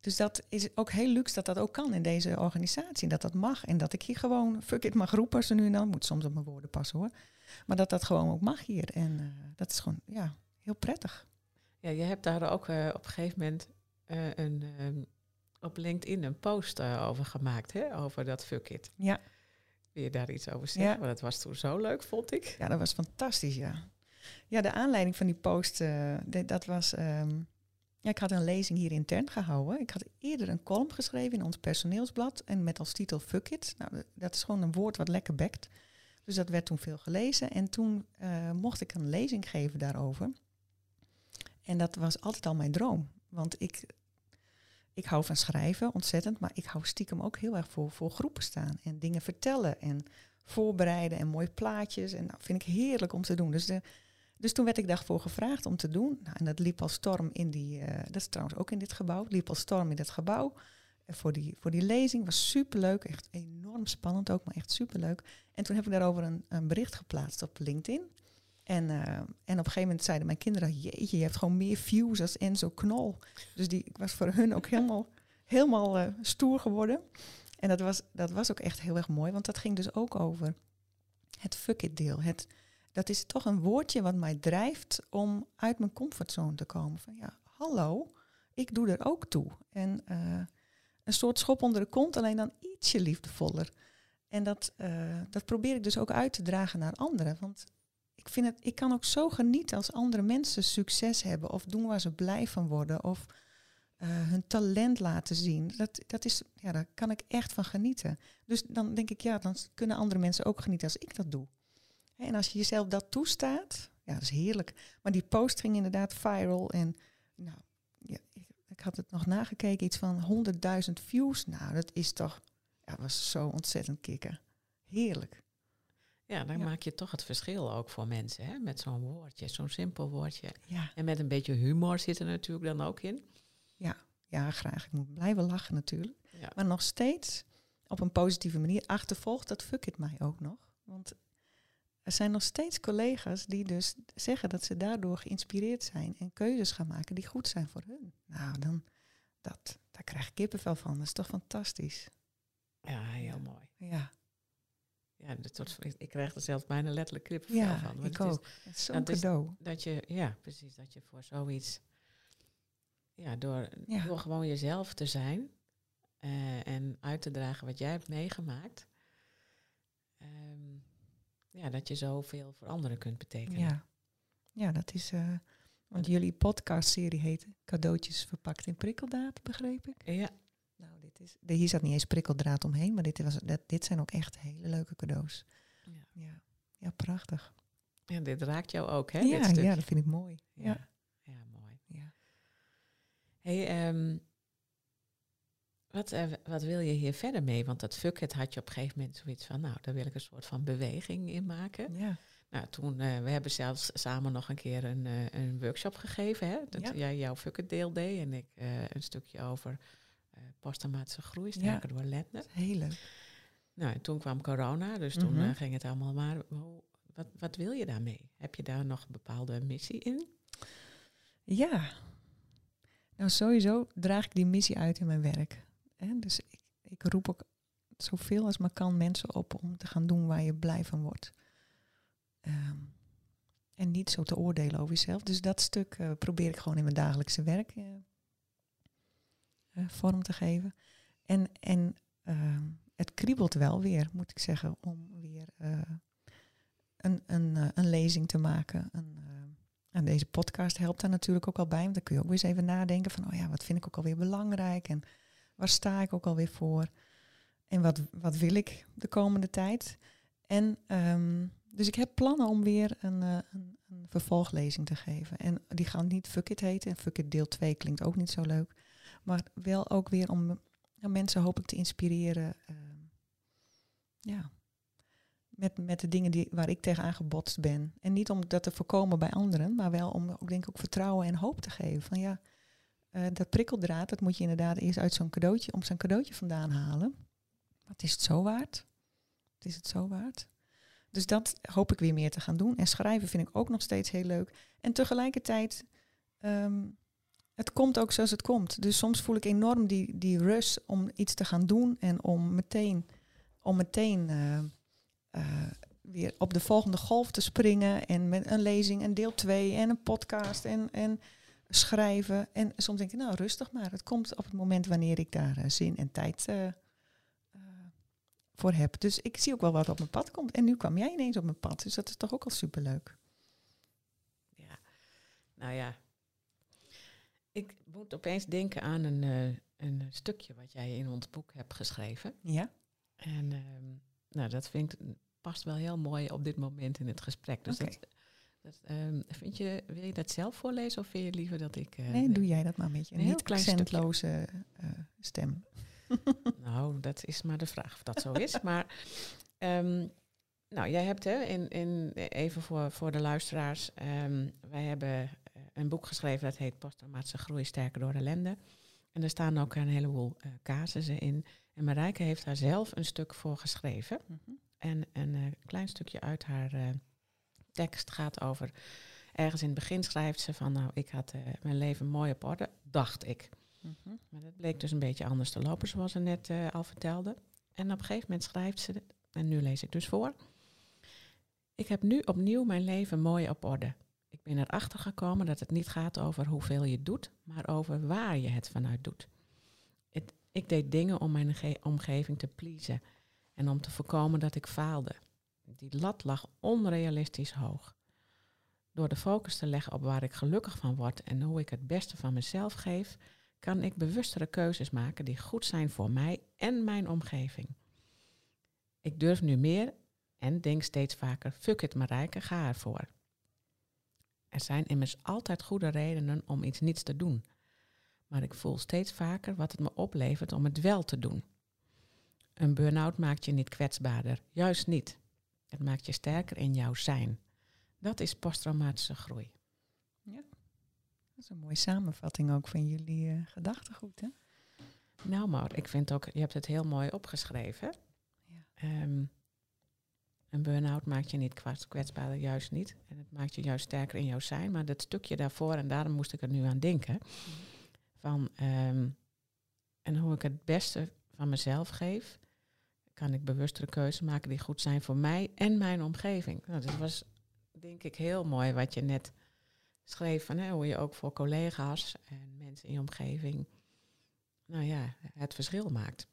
Dus dat is ook heel luxe dat dat ook kan in deze organisatie. Dat dat mag. En dat ik hier gewoon fuck it mag roepen zo nu en dan. Moet soms op mijn woorden passen hoor. Maar dat dat gewoon ook mag hier. En eh, dat is gewoon ja, heel prettig. Ja, je hebt daar ook op een gegeven moment een, ehm, op LinkedIn een post eh, over gemaakt, hè? over dat fuck it. Ja. Wil je daar iets over zeggen? Ja. Want dat was toen zo leuk, vond ik. Ja, dat was fantastisch, ja. Ja, de aanleiding van die post, eh, dat was... ehm, ja, ik had een lezing hier intern gehouden. Ik had eerder een column geschreven in ons personeelsblad. En met als titel Fuck It. Nou, dat- dat is gewoon een woord wat lekker bekt. Dus dat werd toen veel gelezen. En toen eh, mocht ik een lezing geven daarover. En dat was altijd al mijn droom. Want ik, ik hou van schrijven, ontzettend. Maar ik hou stiekem ook heel erg voor, voor groepen staan. En dingen vertellen en voorbereiden en mooie plaatjes. En dat vind ik heerlijk om te doen. Dus, dus toen werd ik daarvoor gevraagd om te doen. Nou, en dat liep als storm in die... eh, dat is trouwens ook in dit gebouw. Het liep als storm in dit gebouw. En voor die, voor die lezing was superleuk. Echt enorm spannend ook, maar echt superleuk. En toen heb ik daarover een, een bericht geplaatst op LinkedIn. En, eh, en op een gegeven moment zeiden mijn kinderen... Jeetje, je hebt gewoon meer views als Enzo Knol. Dus die, ik was voor hun ook helemaal, helemaal eh, stoer geworden. En dat was, dat was ook echt heel erg mooi. Want dat ging dus ook over het fuck it deel. Het, dat is toch een woordje wat mij drijft om uit mijn comfortzone te komen. Van ja, hallo, ik doe er ook toe. En eh, een soort schop onder de kont, alleen dan ietsje liefdevoller. En dat, dat probeer ik dus ook uit te dragen naar anderen. Want ik, vind het, ik kan ook zo genieten als andere mensen succes hebben of doen waar ze blij van worden of eh, hun talent laten zien. Dat, dat is, ja, daar kan ik echt van genieten. Dus dan denk ik, ja, dan kunnen andere mensen ook genieten als ik dat doe. En als je jezelf dat toestaat, ja, dat is heerlijk. Maar die post ging inderdaad viral en nou, ja, ik, ik had het nog nagekeken, iets van 100.000 views. Nou, dat is toch, ja, was zo ontzettend kicken. Heerlijk. Ja, dan Ja. maak je toch het verschil ook voor mensen, hè? met zo'n woordje, zo'n simpel woordje. Ja, En met een beetje humor zit er natuurlijk dan ook in. ja, graag. Ik moet blijven lachen natuurlijk. Ja. Maar nog steeds op een positieve manier achtervolgt dat fuck it mij ook nog. Want er zijn nog steeds collega's die dus zeggen dat ze daardoor geïnspireerd zijn en keuzes gaan maken die goed zijn voor hun. Nou, dan, dat, daar krijg ik kippenvel van. Dat is toch fantastisch. Ja, heel Ja. mooi. Ja, Ja, dat wordt, ik krijg er zelf bijna letterlijk kippenvel ja van. want ik het is ook. Het is zo'n is- cadeau. Dat je, ja, precies, dat je voor zoiets, ja, door, Ja. door gewoon jezelf te zijn eh, en uit te dragen wat jij hebt meegemaakt, ehm, ja, dat je zoveel voor anderen kunt betekenen. Ja. ja, dat is... eh, want jullie podcastserie heet Cadeautjes verpakt in prikkeldaad, begreep ik. Ja, dit is, de, hier zat niet eens prikkeldraad omheen, maar dit, was, dat, dit zijn ook echt hele leuke cadeaus. Ja. Ja, ja prachtig. en dit raakt jou ook, hè? Ja, dit ja, dat vind ik mooi. ja. Ja. ja, mooi. Ja. Hey, ehm, wat, eh, wat wil je hier verder mee? Want dat fuck had je op een gegeven moment zoiets van, nou, daar wil ik een soort van beweging in maken. Ja. Nou, toen, eh, we hebben zelfs samen nog een keer een, eh, een workshop gegeven. Hè? Dat Ja. jij jouw fuck it deel deed en ik een stukje over posttraumatische groei, sterker door is heel leuk. Nou, en toen kwam corona, dus toen eh, ging het allemaal maar. Wat, wat wil je daarmee? Heb je daar nog een bepaalde missie in? Ja. Nou, sowieso draag ik die missie uit in mijn werk. Hè? Dus ik, ik roep ook zoveel als maar kan mensen op om te gaan doen waar je blij van wordt. Ehm, en niet zo te oordelen over jezelf. Dus dat stuk eh, probeer ik gewoon in mijn dagelijkse werk eh, eh, vorm te geven. En, en ehm, het kriebelt wel weer, moet ik zeggen, om weer een, een, een lezing te maken. En deze podcast helpt daar natuurlijk ook al bij. Want dan kun je ook weer eens even nadenken van, oh ja, wat vind ik ook alweer belangrijk en waar sta ik ook alweer voor? En wat, wat wil ik de komende tijd? En um, dus ik heb plannen om weer een, uh, een, een, vervolglezing te geven. En die gaan niet Fuck It heten. En Fuck It deel 2 klinkt ook niet zo leuk. Maar wel ook weer om mensen hopelijk te inspireren. Uh, ja, met, met de dingen die, waar ik tegenaan gebotst ben. En niet om dat te voorkomen bij anderen, maar wel om ook, denk ik, ook vertrouwen en hoop te geven. Van ja, uh, dat prikkeldraad, dat moet je inderdaad eerst uit zo'n cadeautje, om zo'n cadeautje vandaan halen. Wat is het zo waard? Wat is het zo waard? Dus dat hoop ik weer meer te gaan doen. En schrijven vind ik ook nog steeds heel leuk. En tegelijkertijd, um, het komt ook zoals het komt. Dus soms voel ik enorm die, die rush om iets te gaan doen en om meteen, om meteen uh, uh, weer op de volgende golf te springen. En met een lezing en deel 2 en een podcast en, en schrijven. En soms denk ik, nou rustig maar. Het komt op het moment wanneer ik daar uh, zin en tijd voor heb. Dus ik zie ook wel wat op mijn pad komt. En nu kwam jij ineens op mijn pad. Dus dat is toch ook al superleuk. Ja, nou ja. Moet opeens denken aan een, uh, een stukje wat jij in ons boek hebt geschreven. Ja. En uh, nou, dat vind ik, past wel heel mooi op dit moment in het gesprek. Dus okay. dat, dat um, vind je, wil je dat zelf voorlezen of vind je liever dat ik... Uh, nee, doe jij dat maar met je. Een niet accentloze stem. nou, dat is maar de vraag of dat zo is. Maar um, nou, jij hebt hè, in, in, even voor, voor de luisteraars, um, wij hebben eh, een boek geschreven dat heet Posttraumatische groei sterker door ellende. En er staan ook een heleboel uh, casussen in. En Marijke heeft daar zelf een stuk voor geschreven. Mm -hmm. En een uh, klein stukje uit haar uh, tekst gaat over. Ergens in het begin schrijft ze van, nou, ik had mijn leven mooi op orde, dacht ik. Mm -hmm. Maar dat bleek dus een beetje anders te lopen, zoals ze net al vertelde. En op een gegeven moment schrijft ze, en nu lees ik dus voor. Ik heb nu opnieuw mijn leven mooi op orde. Ik ben erachter gekomen dat het niet gaat over hoeveel je doet, maar over waar je het vanuit doet. Ik deed dingen om mijn omgeving te pleasen en om te voorkomen dat ik faalde. Die lat lag onrealistisch hoog. Door de focus te leggen op waar ik gelukkig van word en hoe ik het beste van mezelf geef, kan ik bewustere keuzes maken die goed zijn voor mij en mijn omgeving. Ik durf nu meer en denk steeds vaker, fuck it Marijke, ga ervoor. Er zijn immers altijd goede redenen om iets niets te doen. Maar ik voel steeds vaker wat het me oplevert om het wel te doen. Een burn-out maakt je niet kwetsbaarder, juist niet. Het maakt je sterker in jouw zijn. Dat is posttraumatische groei. Ja. Dat is een mooie samenvatting ook van jullie uh, gedachtegoed, hè? Nou, maar ik vind ook, je hebt het heel mooi opgeschreven. Ja. Um, een burn-out maakt je niet kwetsbaarder, juist niet. En het maakt je juist sterker in jouw zijn. Maar dat stukje daarvoor, en daarom moest ik er nu aan denken, mm. van um, en hoe ik het beste van mezelf geef, kan ik bewustere keuzes maken die goed zijn voor mij en mijn omgeving. Nou, dat was denk ik heel mooi wat je net schreef van hè, hoe je ook voor collega's en mensen in je omgeving, nou ja, het verschil maakt.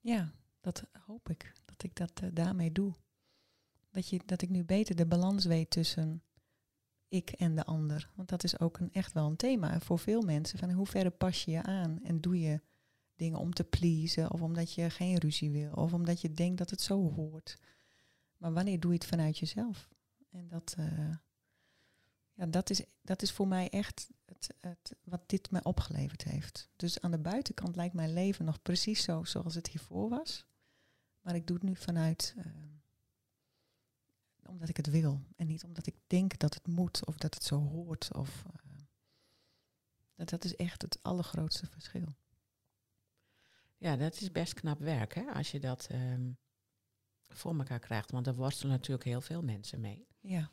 Ja, dat hoop ik, dat ik dat uh, daarmee doe. Dat, je, dat ik nu beter de balans weet tussen ik en de ander. Want dat is ook een, echt wel een thema voor veel mensen. Van hoe ver pas je je aan en doe je dingen om te pleasen of omdat je geen ruzie wil of omdat je denkt dat het zo hoort. Maar wanneer doe je het vanuit jezelf? En dat, uh, ja, dat, is, dat is voor mij echt het, het, wat dit me opgeleverd heeft. Dus aan de buitenkant lijkt mijn leven nog precies zo zoals het hiervoor was. Maar ik doe het nu vanuit uh, omdat ik het wil. En niet omdat ik denk dat het moet of dat het zo hoort. Of, uh, dat, dat is echt het allergrootste verschil. Ja, dat is best knap werk, hè? Als je dat um, voor elkaar krijgt. Want er worstelen natuurlijk heel veel mensen mee. Ja.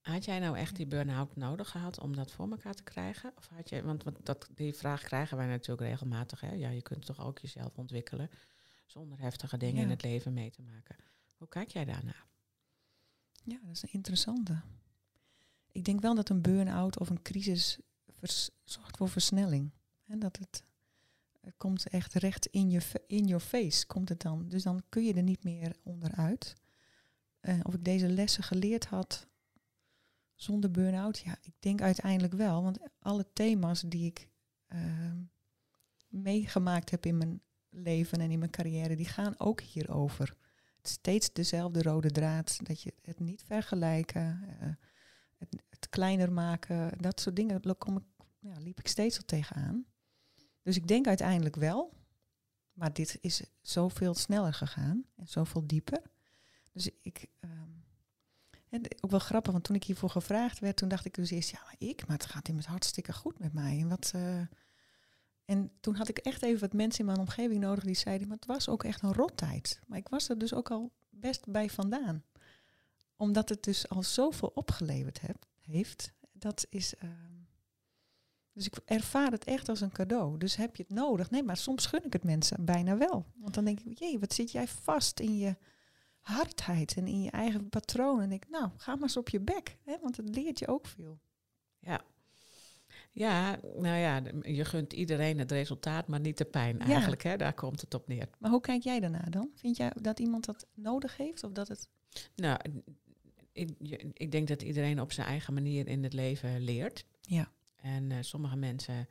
Had jij nou echt die burn-out nodig gehad om dat voor elkaar te krijgen? Of had je, want, want dat, die vraag krijgen wij natuurlijk regelmatig. Hè? Ja, je kunt toch ook jezelf ontwikkelen zonder heftige dingen Ja. in het leven mee te maken. Hoe kijk jij daarnaar? Ja, dat is een interessante. Ik denk wel dat een burn-out of een crisis zorgt voor versnelling. En dat het, het komt echt recht in je, in your face, komt het dan. Dus dan kun je er niet meer onderuit. Eh, of ik deze lessen geleerd had zonder burn-out, ja, ik denk uiteindelijk wel. Want alle thema's die ik ehm, meegemaakt heb in mijn leven en in mijn carrière, die gaan ook hierover steeds dezelfde rode draad. Dat je het niet vergelijken, eh, het, het kleiner maken, dat soort dingen. Daar ik, ja, liep ik steeds al tegenaan. Dus ik denk uiteindelijk wel. Maar dit is zoveel sneller gegaan en zoveel dieper. Dus ik. ehm, en ook wel grappig, want toen ik hiervoor gevraagd werd, toen dacht ik dus eerst, ja, maar ik, maar het gaat immers hartstikke goed met mij. En, wat, eh, en toen had ik echt even wat mensen in mijn omgeving nodig die zeiden, maar het was ook echt een rottijd. Maar ik was er dus ook al best bij vandaan. Omdat het dus al zoveel opgeleverd heb, heeft. Dat is. ehm, dus ik ervaar het echt als een cadeau. Dus heb je het nodig? Nee, maar soms gun ik het mensen bijna wel. Want dan denk ik, jee, wat zit jij vast in je hardheid en in je eigen patroon. En ik, nou, ga maar eens op je bek. Hè, want het leert je ook veel. Ja. Ja, nou ja, je gunt iedereen het resultaat, maar niet de pijn Ja. eigenlijk. Hè? Daar komt het op neer. Maar hoe kijk jij daarna dan? Vind jij dat iemand dat nodig heeft? Of dat het... Nou, ik, denk dat iedereen op zijn eigen manier in het leven leert. Ja. En eh, sommige mensen,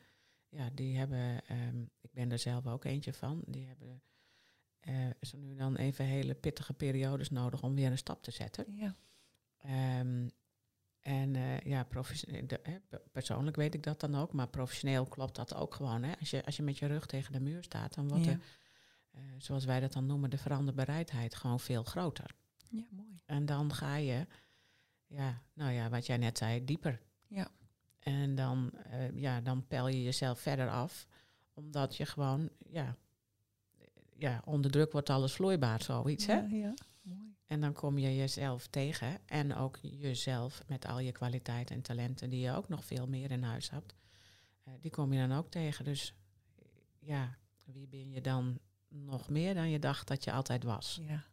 ja, die hebben, ehm, ik ben er zelf ook eentje van, die hebben eh, zo nu dan even hele pittige periodes nodig om weer een stap te zetten. Ja. Ehm, en eh, ja, de- hè, pe- persoonlijk weet ik dat dan ook, maar professioneel klopt dat ook gewoon. Hè? Als, je, als je met je rug tegen de muur staat, dan wordt Ja. er, eh, zoals wij dat dan noemen, de veranderbereidheid gewoon veel groter. ja, mooi. En dan ga je, ja, nou ja, wat jij net zei, dieper. Ja. En dan, eh, ja, dan pel je jezelf verder af, omdat je gewoon, ja, ja, onder druk wordt alles vloeibaar, zoiets, hè? Ja. En dan kom je jezelf tegen en ook jezelf met al je kwaliteiten en talenten die je ook nog veel meer in huis hebt, eh, die kom je dan ook tegen. Dus eh, ja, wie ben je dan nog meer dan je dacht dat je altijd was? Ja.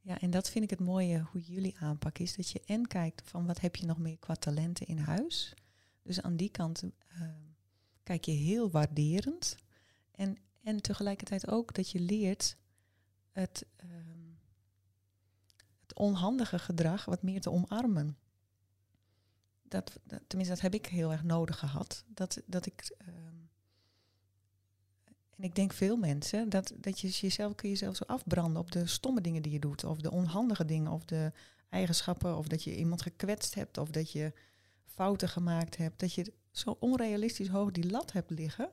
Ja, en dat vind ik het mooie hoe jullie aanpak is. Dat je en kijkt van wat heb je nog meer qua talenten in huis. Dus aan die kant eh, kijk je heel waarderend. En, en tegelijkertijd ook dat je leert het, het onhandige gedrag wat meer te omarmen. Dat, tenminste, dat heb ik heel erg nodig gehad. Dat, dat ik ehm, en ik denk veel mensen, dat, dat je jezelf kun je jezelf zo afbranden op de stomme dingen die je doet. Of de onhandige dingen, of de eigenschappen, of dat je iemand gekwetst hebt, of dat je fouten gemaakt hebt. Dat je zo onrealistisch hoog die lat hebt liggen.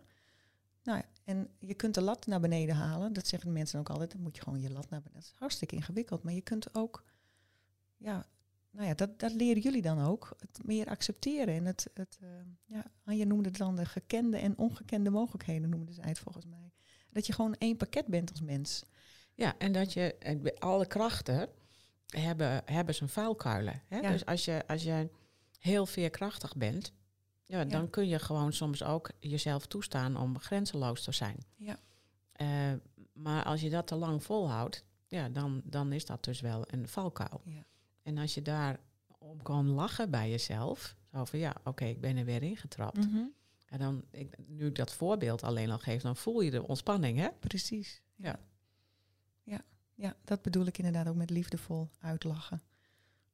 Nou en je kunt de lat naar beneden halen. Dat zeggen mensen ook altijd. Dan moet je gewoon je lat naar beneden. Dat is hartstikke ingewikkeld. Maar je kunt ook, ja, nou ja, dat, dat leren jullie dan ook. Het meer accepteren. En het, het eh, ja, Anja noemde het dan de gekende en ongekende mogelijkheden, noemde zij het volgens mij. Dat je gewoon één pakket bent als mens. Ja, en dat je alle krachten hebben, hebben zijn vuilkuilen. Hè? Ja. Dus als je, als je heel veerkrachtig bent, ja, dan Ja. kun je gewoon soms ook jezelf toestaan om grenzeloos te zijn. Ja. Eh, maar als je dat te lang volhoudt, ja, dan, dan is dat dus wel een valkuil. Ja. En als je daar om kan lachen bij jezelf, zo van ja, oké, ik ben er weer ingetrapt. Mhm. En dan, ik, nu ik dat voorbeeld alleen al geef, dan voel je de ontspanning, hè? Precies. Ja. ja. Ja, dat bedoel ik inderdaad ook met liefdevol uitlachen.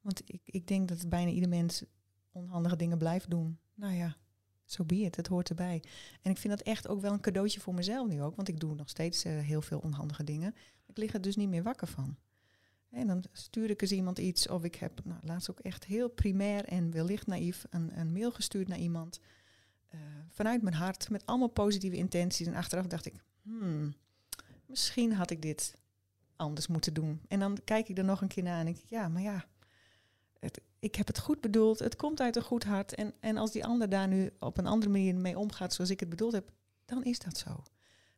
Want ik, ik denk dat bijna ieder mens onhandige dingen blijft doen. Nou ja, zo be it, het hoort erbij. En ik vind dat echt ook wel een cadeautje voor mezelf nu ook. Want ik doe nog steeds eh, heel veel onhandige dingen. Ik lig er dus niet meer wakker van. En dan stuur ik eens iemand iets. Of ik heb nou, laatst ook echt heel primair en wellicht naïef een, een mail gestuurd naar iemand. eh, vanuit mijn hart, met allemaal positieve intenties. En achteraf dacht ik, hmm, misschien had ik dit anders moeten doen. En dan kijk ik er nog een keer naar en denk ik, ja, maar ja, het, ik heb het goed bedoeld. Het komt uit een goed hart. En, en als die ander daar nu op een andere manier mee omgaat zoals ik het bedoeld heb, dan is dat zo.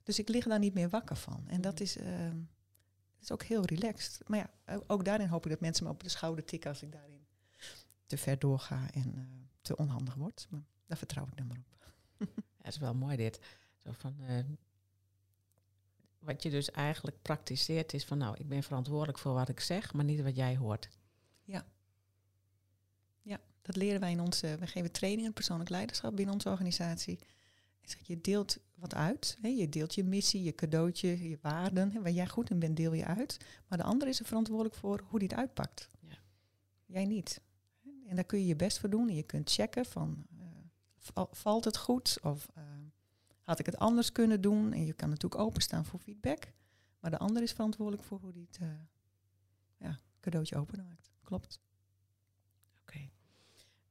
Dus ik lig daar niet meer wakker van. En dat is, ehm, is ook heel relaxed. Maar ja, ook daarin hoop ik dat mensen me op de schouder tikken als ik daarin te ver doorga en uh, te onhandig word. Maar daar vertrouw ik dan maar op. Ja, is wel mooi dit. Zo van, uh, wat je dus eigenlijk praktiseert is van nou, ik ben verantwoordelijk voor wat ik zeg, maar niet wat jij hoort. Ja. Ja, dat leren wij in onze, we geven trainingen persoonlijk leiderschap binnen onze organisatie. Je deelt wat uit. Hè? Je deelt je missie, je cadeautje, je waarden. Hè? Waar jij goed in bent, deel je uit. Maar de ander is er verantwoordelijk voor hoe die het uitpakt. Ja. Jij niet. En daar kun je je best voor doen. En je kunt checken van, uh, valt het goed? Of uh, had ik het anders kunnen doen? En je kan natuurlijk openstaan voor feedback. Maar de ander is verantwoordelijk voor hoe die het uh, ja, cadeautje openmaakt. Klopt.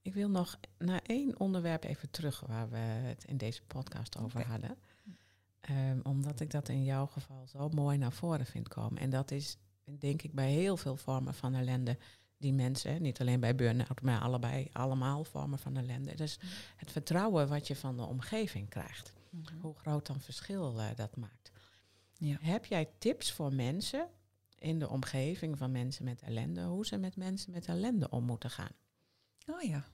Ik wil nog naar één onderwerp even terug waar we het in deze podcast over hadden. Um, omdat ik dat in jouw geval zo mooi naar voren vind komen. En dat is, denk ik, bij heel veel vormen van ellende die mensen, niet alleen bij burn-out, maar allebei, allemaal vormen van ellende. Dus mm. het vertrouwen wat je van de omgeving krijgt. Mhm. Hoe groot dan verschil uh, dat maakt. Ja. Heb jij tips voor mensen in de omgeving van mensen met ellende, hoe ze met mensen met ellende om moeten gaan? Oh ja.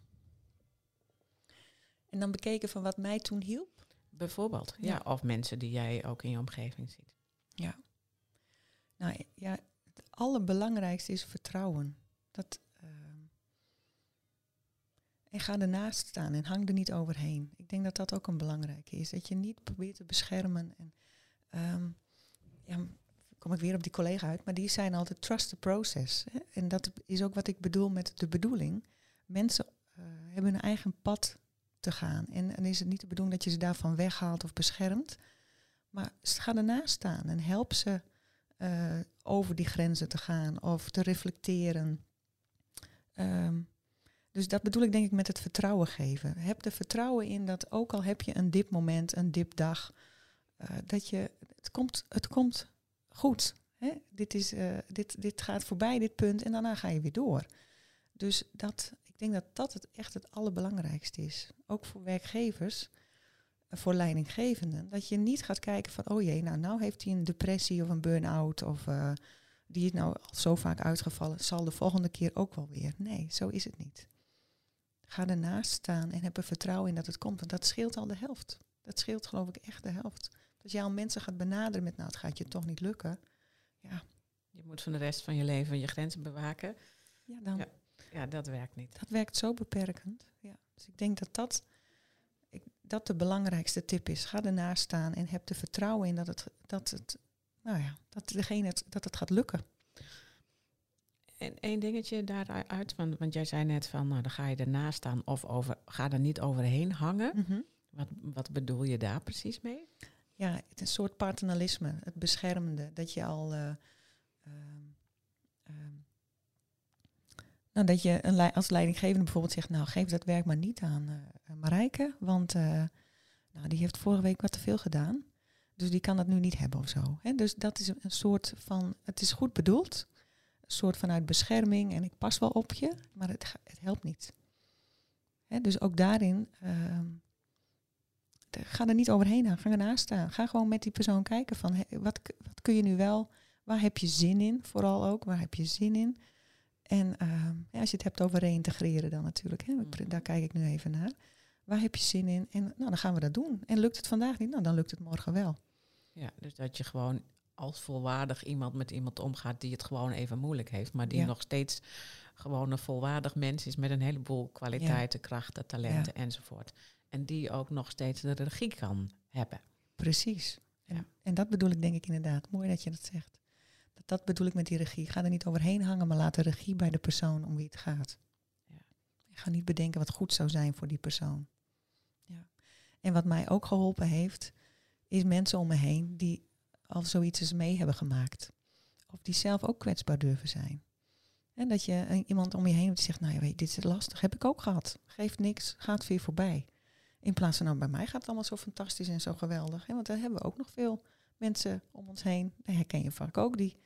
En dan bekeken van wat mij toen hielp? Bijvoorbeeld, ja. Of mensen die jij ook in je omgeving ziet. Ja. Nou ja, het allerbelangrijkste is vertrouwen. Dat, uh, en ga ernaast staan en hang er niet overheen. Ik denk dat dat ook een belangrijke is. Dat je niet probeert te beschermen. En, um, ja, kom ik weer op die collega uit, maar die zijn altijd trust the process. Hè? En dat is ook wat ik bedoel met de bedoeling. Mensen uh, hebben hun eigen pad gaan. En, en is het niet de bedoeling dat je ze daarvan weghaalt of beschermt. Maar ga ernaast staan en help ze uh, over die grenzen te gaan of te reflecteren. Um, dus dat bedoel ik denk ik met het vertrouwen geven. Heb er vertrouwen in dat ook al heb je een dipmoment, een dipdag, uh, dat je, het komt, het komt goed. Hè? Dit, is, uh, dit, dit gaat voorbij, dit punt, en daarna ga je weer door. Dus dat, ik denk dat dat het echt het allerbelangrijkste is. Ook voor werkgevers, uh, voor leidinggevenden. Dat je niet gaat kijken van, oh jee, nou, nou heeft hij een depressie of een burn-out of die is nou al zo vaak uitgevallen, zal de volgende keer ook wel weer. Nee, zo is het niet. Ga ernaast staan en heb er vertrouwen in dat het komt. Want dat scheelt al de helft. Dat scheelt geloof ik echt de helft. Als jij al mensen gaat benaderen met, nou het gaat je toch niet lukken. Ja. Je moet van de rest van je leven je grenzen bewaken. Ja, dan. Ja, ja dat werkt niet. Dat werkt zo beperkend. Ja. Dus ik denk dat dat, ik, dat de belangrijkste tip is. Ga ernaast staan en heb er vertrouwen in dat het, dat het, nou ja, dat degene het, dat het gaat lukken. En één dingetje daaruit, want, want jij zei net van, nou dan ga je ernaast staan of over, ga er niet overheen hangen. Mhm. wat, wat bedoel je daar precies mee? Ja, het is een soort paternalisme, het beschermende. Dat je al, uh, nou, dat je een als leidinggevende bijvoorbeeld zegt, nou geef dat werk maar niet aan uh, Marijke, want uh, nou, die heeft vorige week wat te veel gedaan. Dus die kan dat nu niet hebben of zo. Dus dat is een soort van, het is goed bedoeld, soort vanuit bescherming en ik pas wel op je, maar het, het helpt niet. dus ook daarin, uh, ga er niet overheen aan, ga ernaast staan. Ga gewoon met die persoon kijken van wat, wat kun je nu wel, waar heb je zin in, vooral ook, waar heb je zin in. En uh, ja, als je het hebt over reïntegreren dan natuurlijk, hè, mhm. daar kijk ik nu even naar. Waar heb je zin in? En nou, dan gaan we dat doen. En lukt het vandaag niet? Nou, dan lukt het morgen wel. Ja, dus dat je gewoon als volwaardig iemand met iemand omgaat die het gewoon even moeilijk heeft, maar die nog steeds gewoon een volwaardig mens is met een heleboel kwaliteiten, krachten, talenten enzovoort. En die ook nog steeds de regie kan hebben. Precies. En, en dat bedoel ik denk ik inderdaad. Mooi dat je dat zegt. Dat, bedoel ik met die regie. Ga er niet overheen hangen, maar laat de regie bij de persoon om wie het gaat. Ja. Ga niet bedenken wat goed zou zijn voor die persoon. Ja. En wat mij ook geholpen heeft, is mensen om me heen die al zoiets eens mee hebben gemaakt. Of die zelf ook kwetsbaar durven zijn. En dat je iemand om je heen die zegt, nou ja, weet, dit is lastig, heb ik ook gehad. Geeft niks, gaat weer voorbij. In plaats van, nou bij mij gaat het allemaal zo fantastisch en zo geweldig. Hè? Want daar hebben we ook nog veel mensen om ons heen. Dat herken je vaak ook. Die,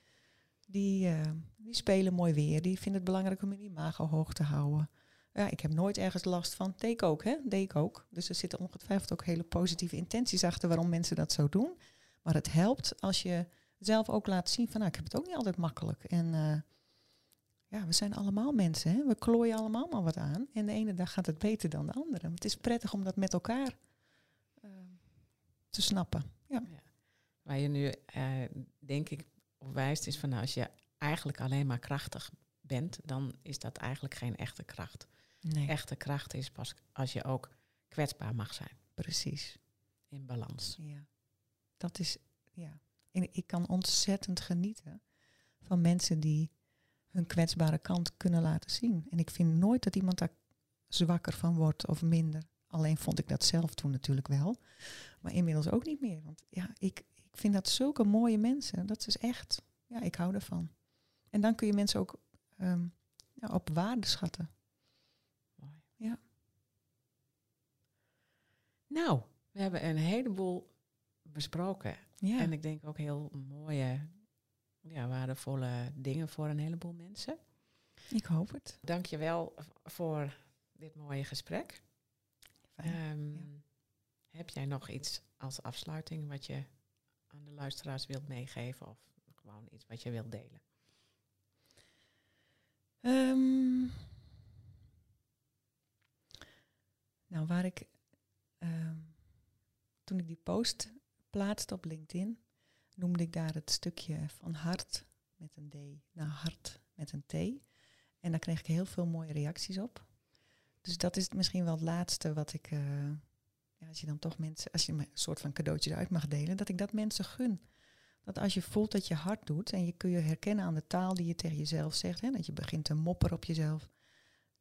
die, uh, die spelen mooi weer. Die vinden het belangrijk om hun imago hoog te houden. Ja, ik heb nooit ergens last van. Deed ook, hè? Deed ook. Dus er zitten ongetwijfeld ook hele positieve intenties achter waarom mensen dat zo doen. Maar het helpt als je zelf ook laat zien van, nou, ik heb het ook niet altijd makkelijk. En eh, ja, we zijn allemaal mensen, hè? we klooien allemaal maar wat aan. En de ene dag gaat het beter dan de andere. Het is prettig om dat met elkaar uh, te snappen. Ja. ja. Waar je nu, denk ik, op wijst is van, nou, als je eigenlijk alleen maar krachtig bent, dan is dat eigenlijk geen echte kracht. Nee. Echte kracht is pas als je ook kwetsbaar mag zijn. Precies. In balans. Ja. Dat is, ja. En ik kan ontzettend genieten van mensen die hun kwetsbare kant kunnen laten zien. En ik vind nooit dat iemand daar zwakker van wordt of minder. Alleen vond ik dat zelf toen natuurlijk wel. Maar inmiddels ook niet meer. Want ja, ik, ik vind dat zulke mooie mensen. Dat is echt, ja, ik hou ervan. En dan kun je mensen ook Ehm, ja, op waarde schatten. Mooi. Ja. Nou, we hebben een heleboel besproken. Ja. En ik denk ook heel mooie, ja, waardevolle dingen voor een heleboel mensen. Ik hoop het. Dank je wel voor dit mooie gesprek. Um, Heb jij nog iets als afsluiting wat je aan de luisteraars wilt meegeven of gewoon iets wat je wilt delen? Um, nou, waar ik um, toen ik die post plaatste op LinkedIn, noemde ik daar het stukje van hart met een D naar hart met een T. En daar kreeg ik heel veel mooie reacties op. Dus dat is misschien wel het laatste wat ik, uh, als je dan toch mensen, als je een soort van cadeautje uit mag delen, dat ik dat mensen gun. Dat als je voelt dat je hard doet en je kun je herkennen aan de taal die je tegen jezelf zegt, hè, dat je begint te mopperen op jezelf,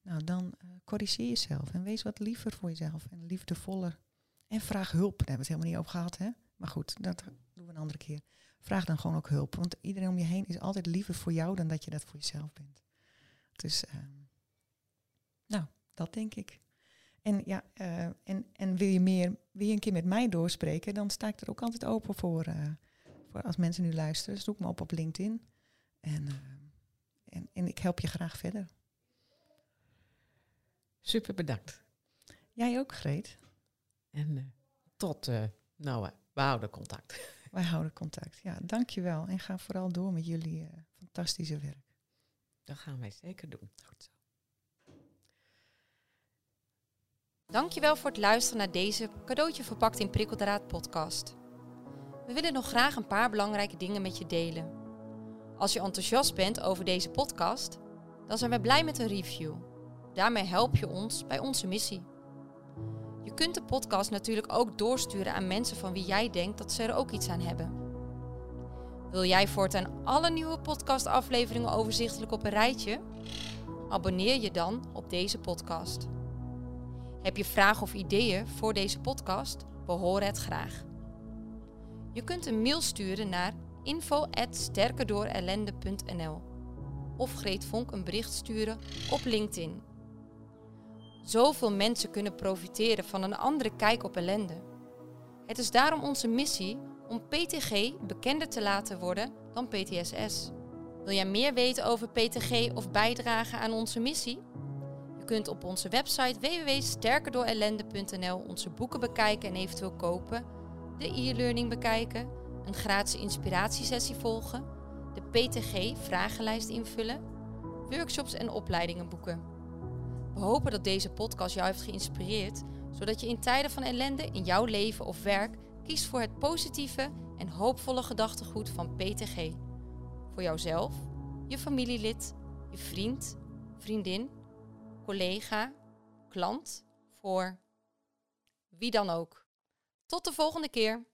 nou dan uh, corrigeer jezelf en wees wat liever voor jezelf en liefdevoller. En vraag hulp. Daar hebben we het helemaal niet over gehad, hè? Maar goed, dat doen we een andere keer. Vraag dan gewoon ook hulp. Want iedereen om je heen is altijd liever voor jou dan dat je dat voor jezelf bent. Dus, uh, nou, dat denk ik. En ja, uh, en, en wil je meer, wil je een keer met mij doorspreken, dan sta ik er ook altijd open voor. Uh, als mensen nu luisteren, zoek me op op LinkedIn. En, uh, en, en ik help je graag verder. Super bedankt. Jij ook, Greet. En tot, nou, we houden contact. Wij houden contact, ja. Dankjewel. En ga vooral door met jullie fantastische werk. Dat gaan wij zeker doen. Goed zo. Dankjewel voor het luisteren naar deze cadeautje verpakt in prikkeldraad podcast. We willen nog graag een paar belangrijke dingen met je delen. Als je enthousiast bent over deze podcast, dan zijn we blij met een review. Daarmee help je ons bij onze missie. Je kunt de podcast natuurlijk ook doorsturen aan mensen van wie jij denkt dat ze er ook iets aan hebben. Wil jij voortaan alle nieuwe podcastafleveringen overzichtelijk op een rijtje? Abonneer je dan op deze podcast. Heb je vragen of ideeën voor deze podcast? Behoor het graag. Je kunt een mail sturen naar info@sterkerdoorellende.nl of Greet Vonk een bericht sturen op LinkedIn. Zoveel mensen kunnen profiteren van een andere kijk op ellende. Het is daarom onze missie om PTG bekender te laten worden dan PTSS. Wil jij meer weten over PTG of bijdragen aan onze missie? Kunt op onze website www.sterkerdoorellende.nl onze boeken bekijken en eventueel kopen de e-learning bekijken, een gratis inspiratiesessie volgen, de PTG-vragenlijst invullen, workshops en opleidingen boeken. We hopen dat deze podcast jou heeft geïnspireerd, zodat je in tijden van ellende in jouw leven of werk kiest voor het positieve en hoopvolle gedachtegoed van PTG. Voor jouzelf, je familielid, je vriend, vriendin, collega, klant, voor wie dan ook. Tot de volgende keer.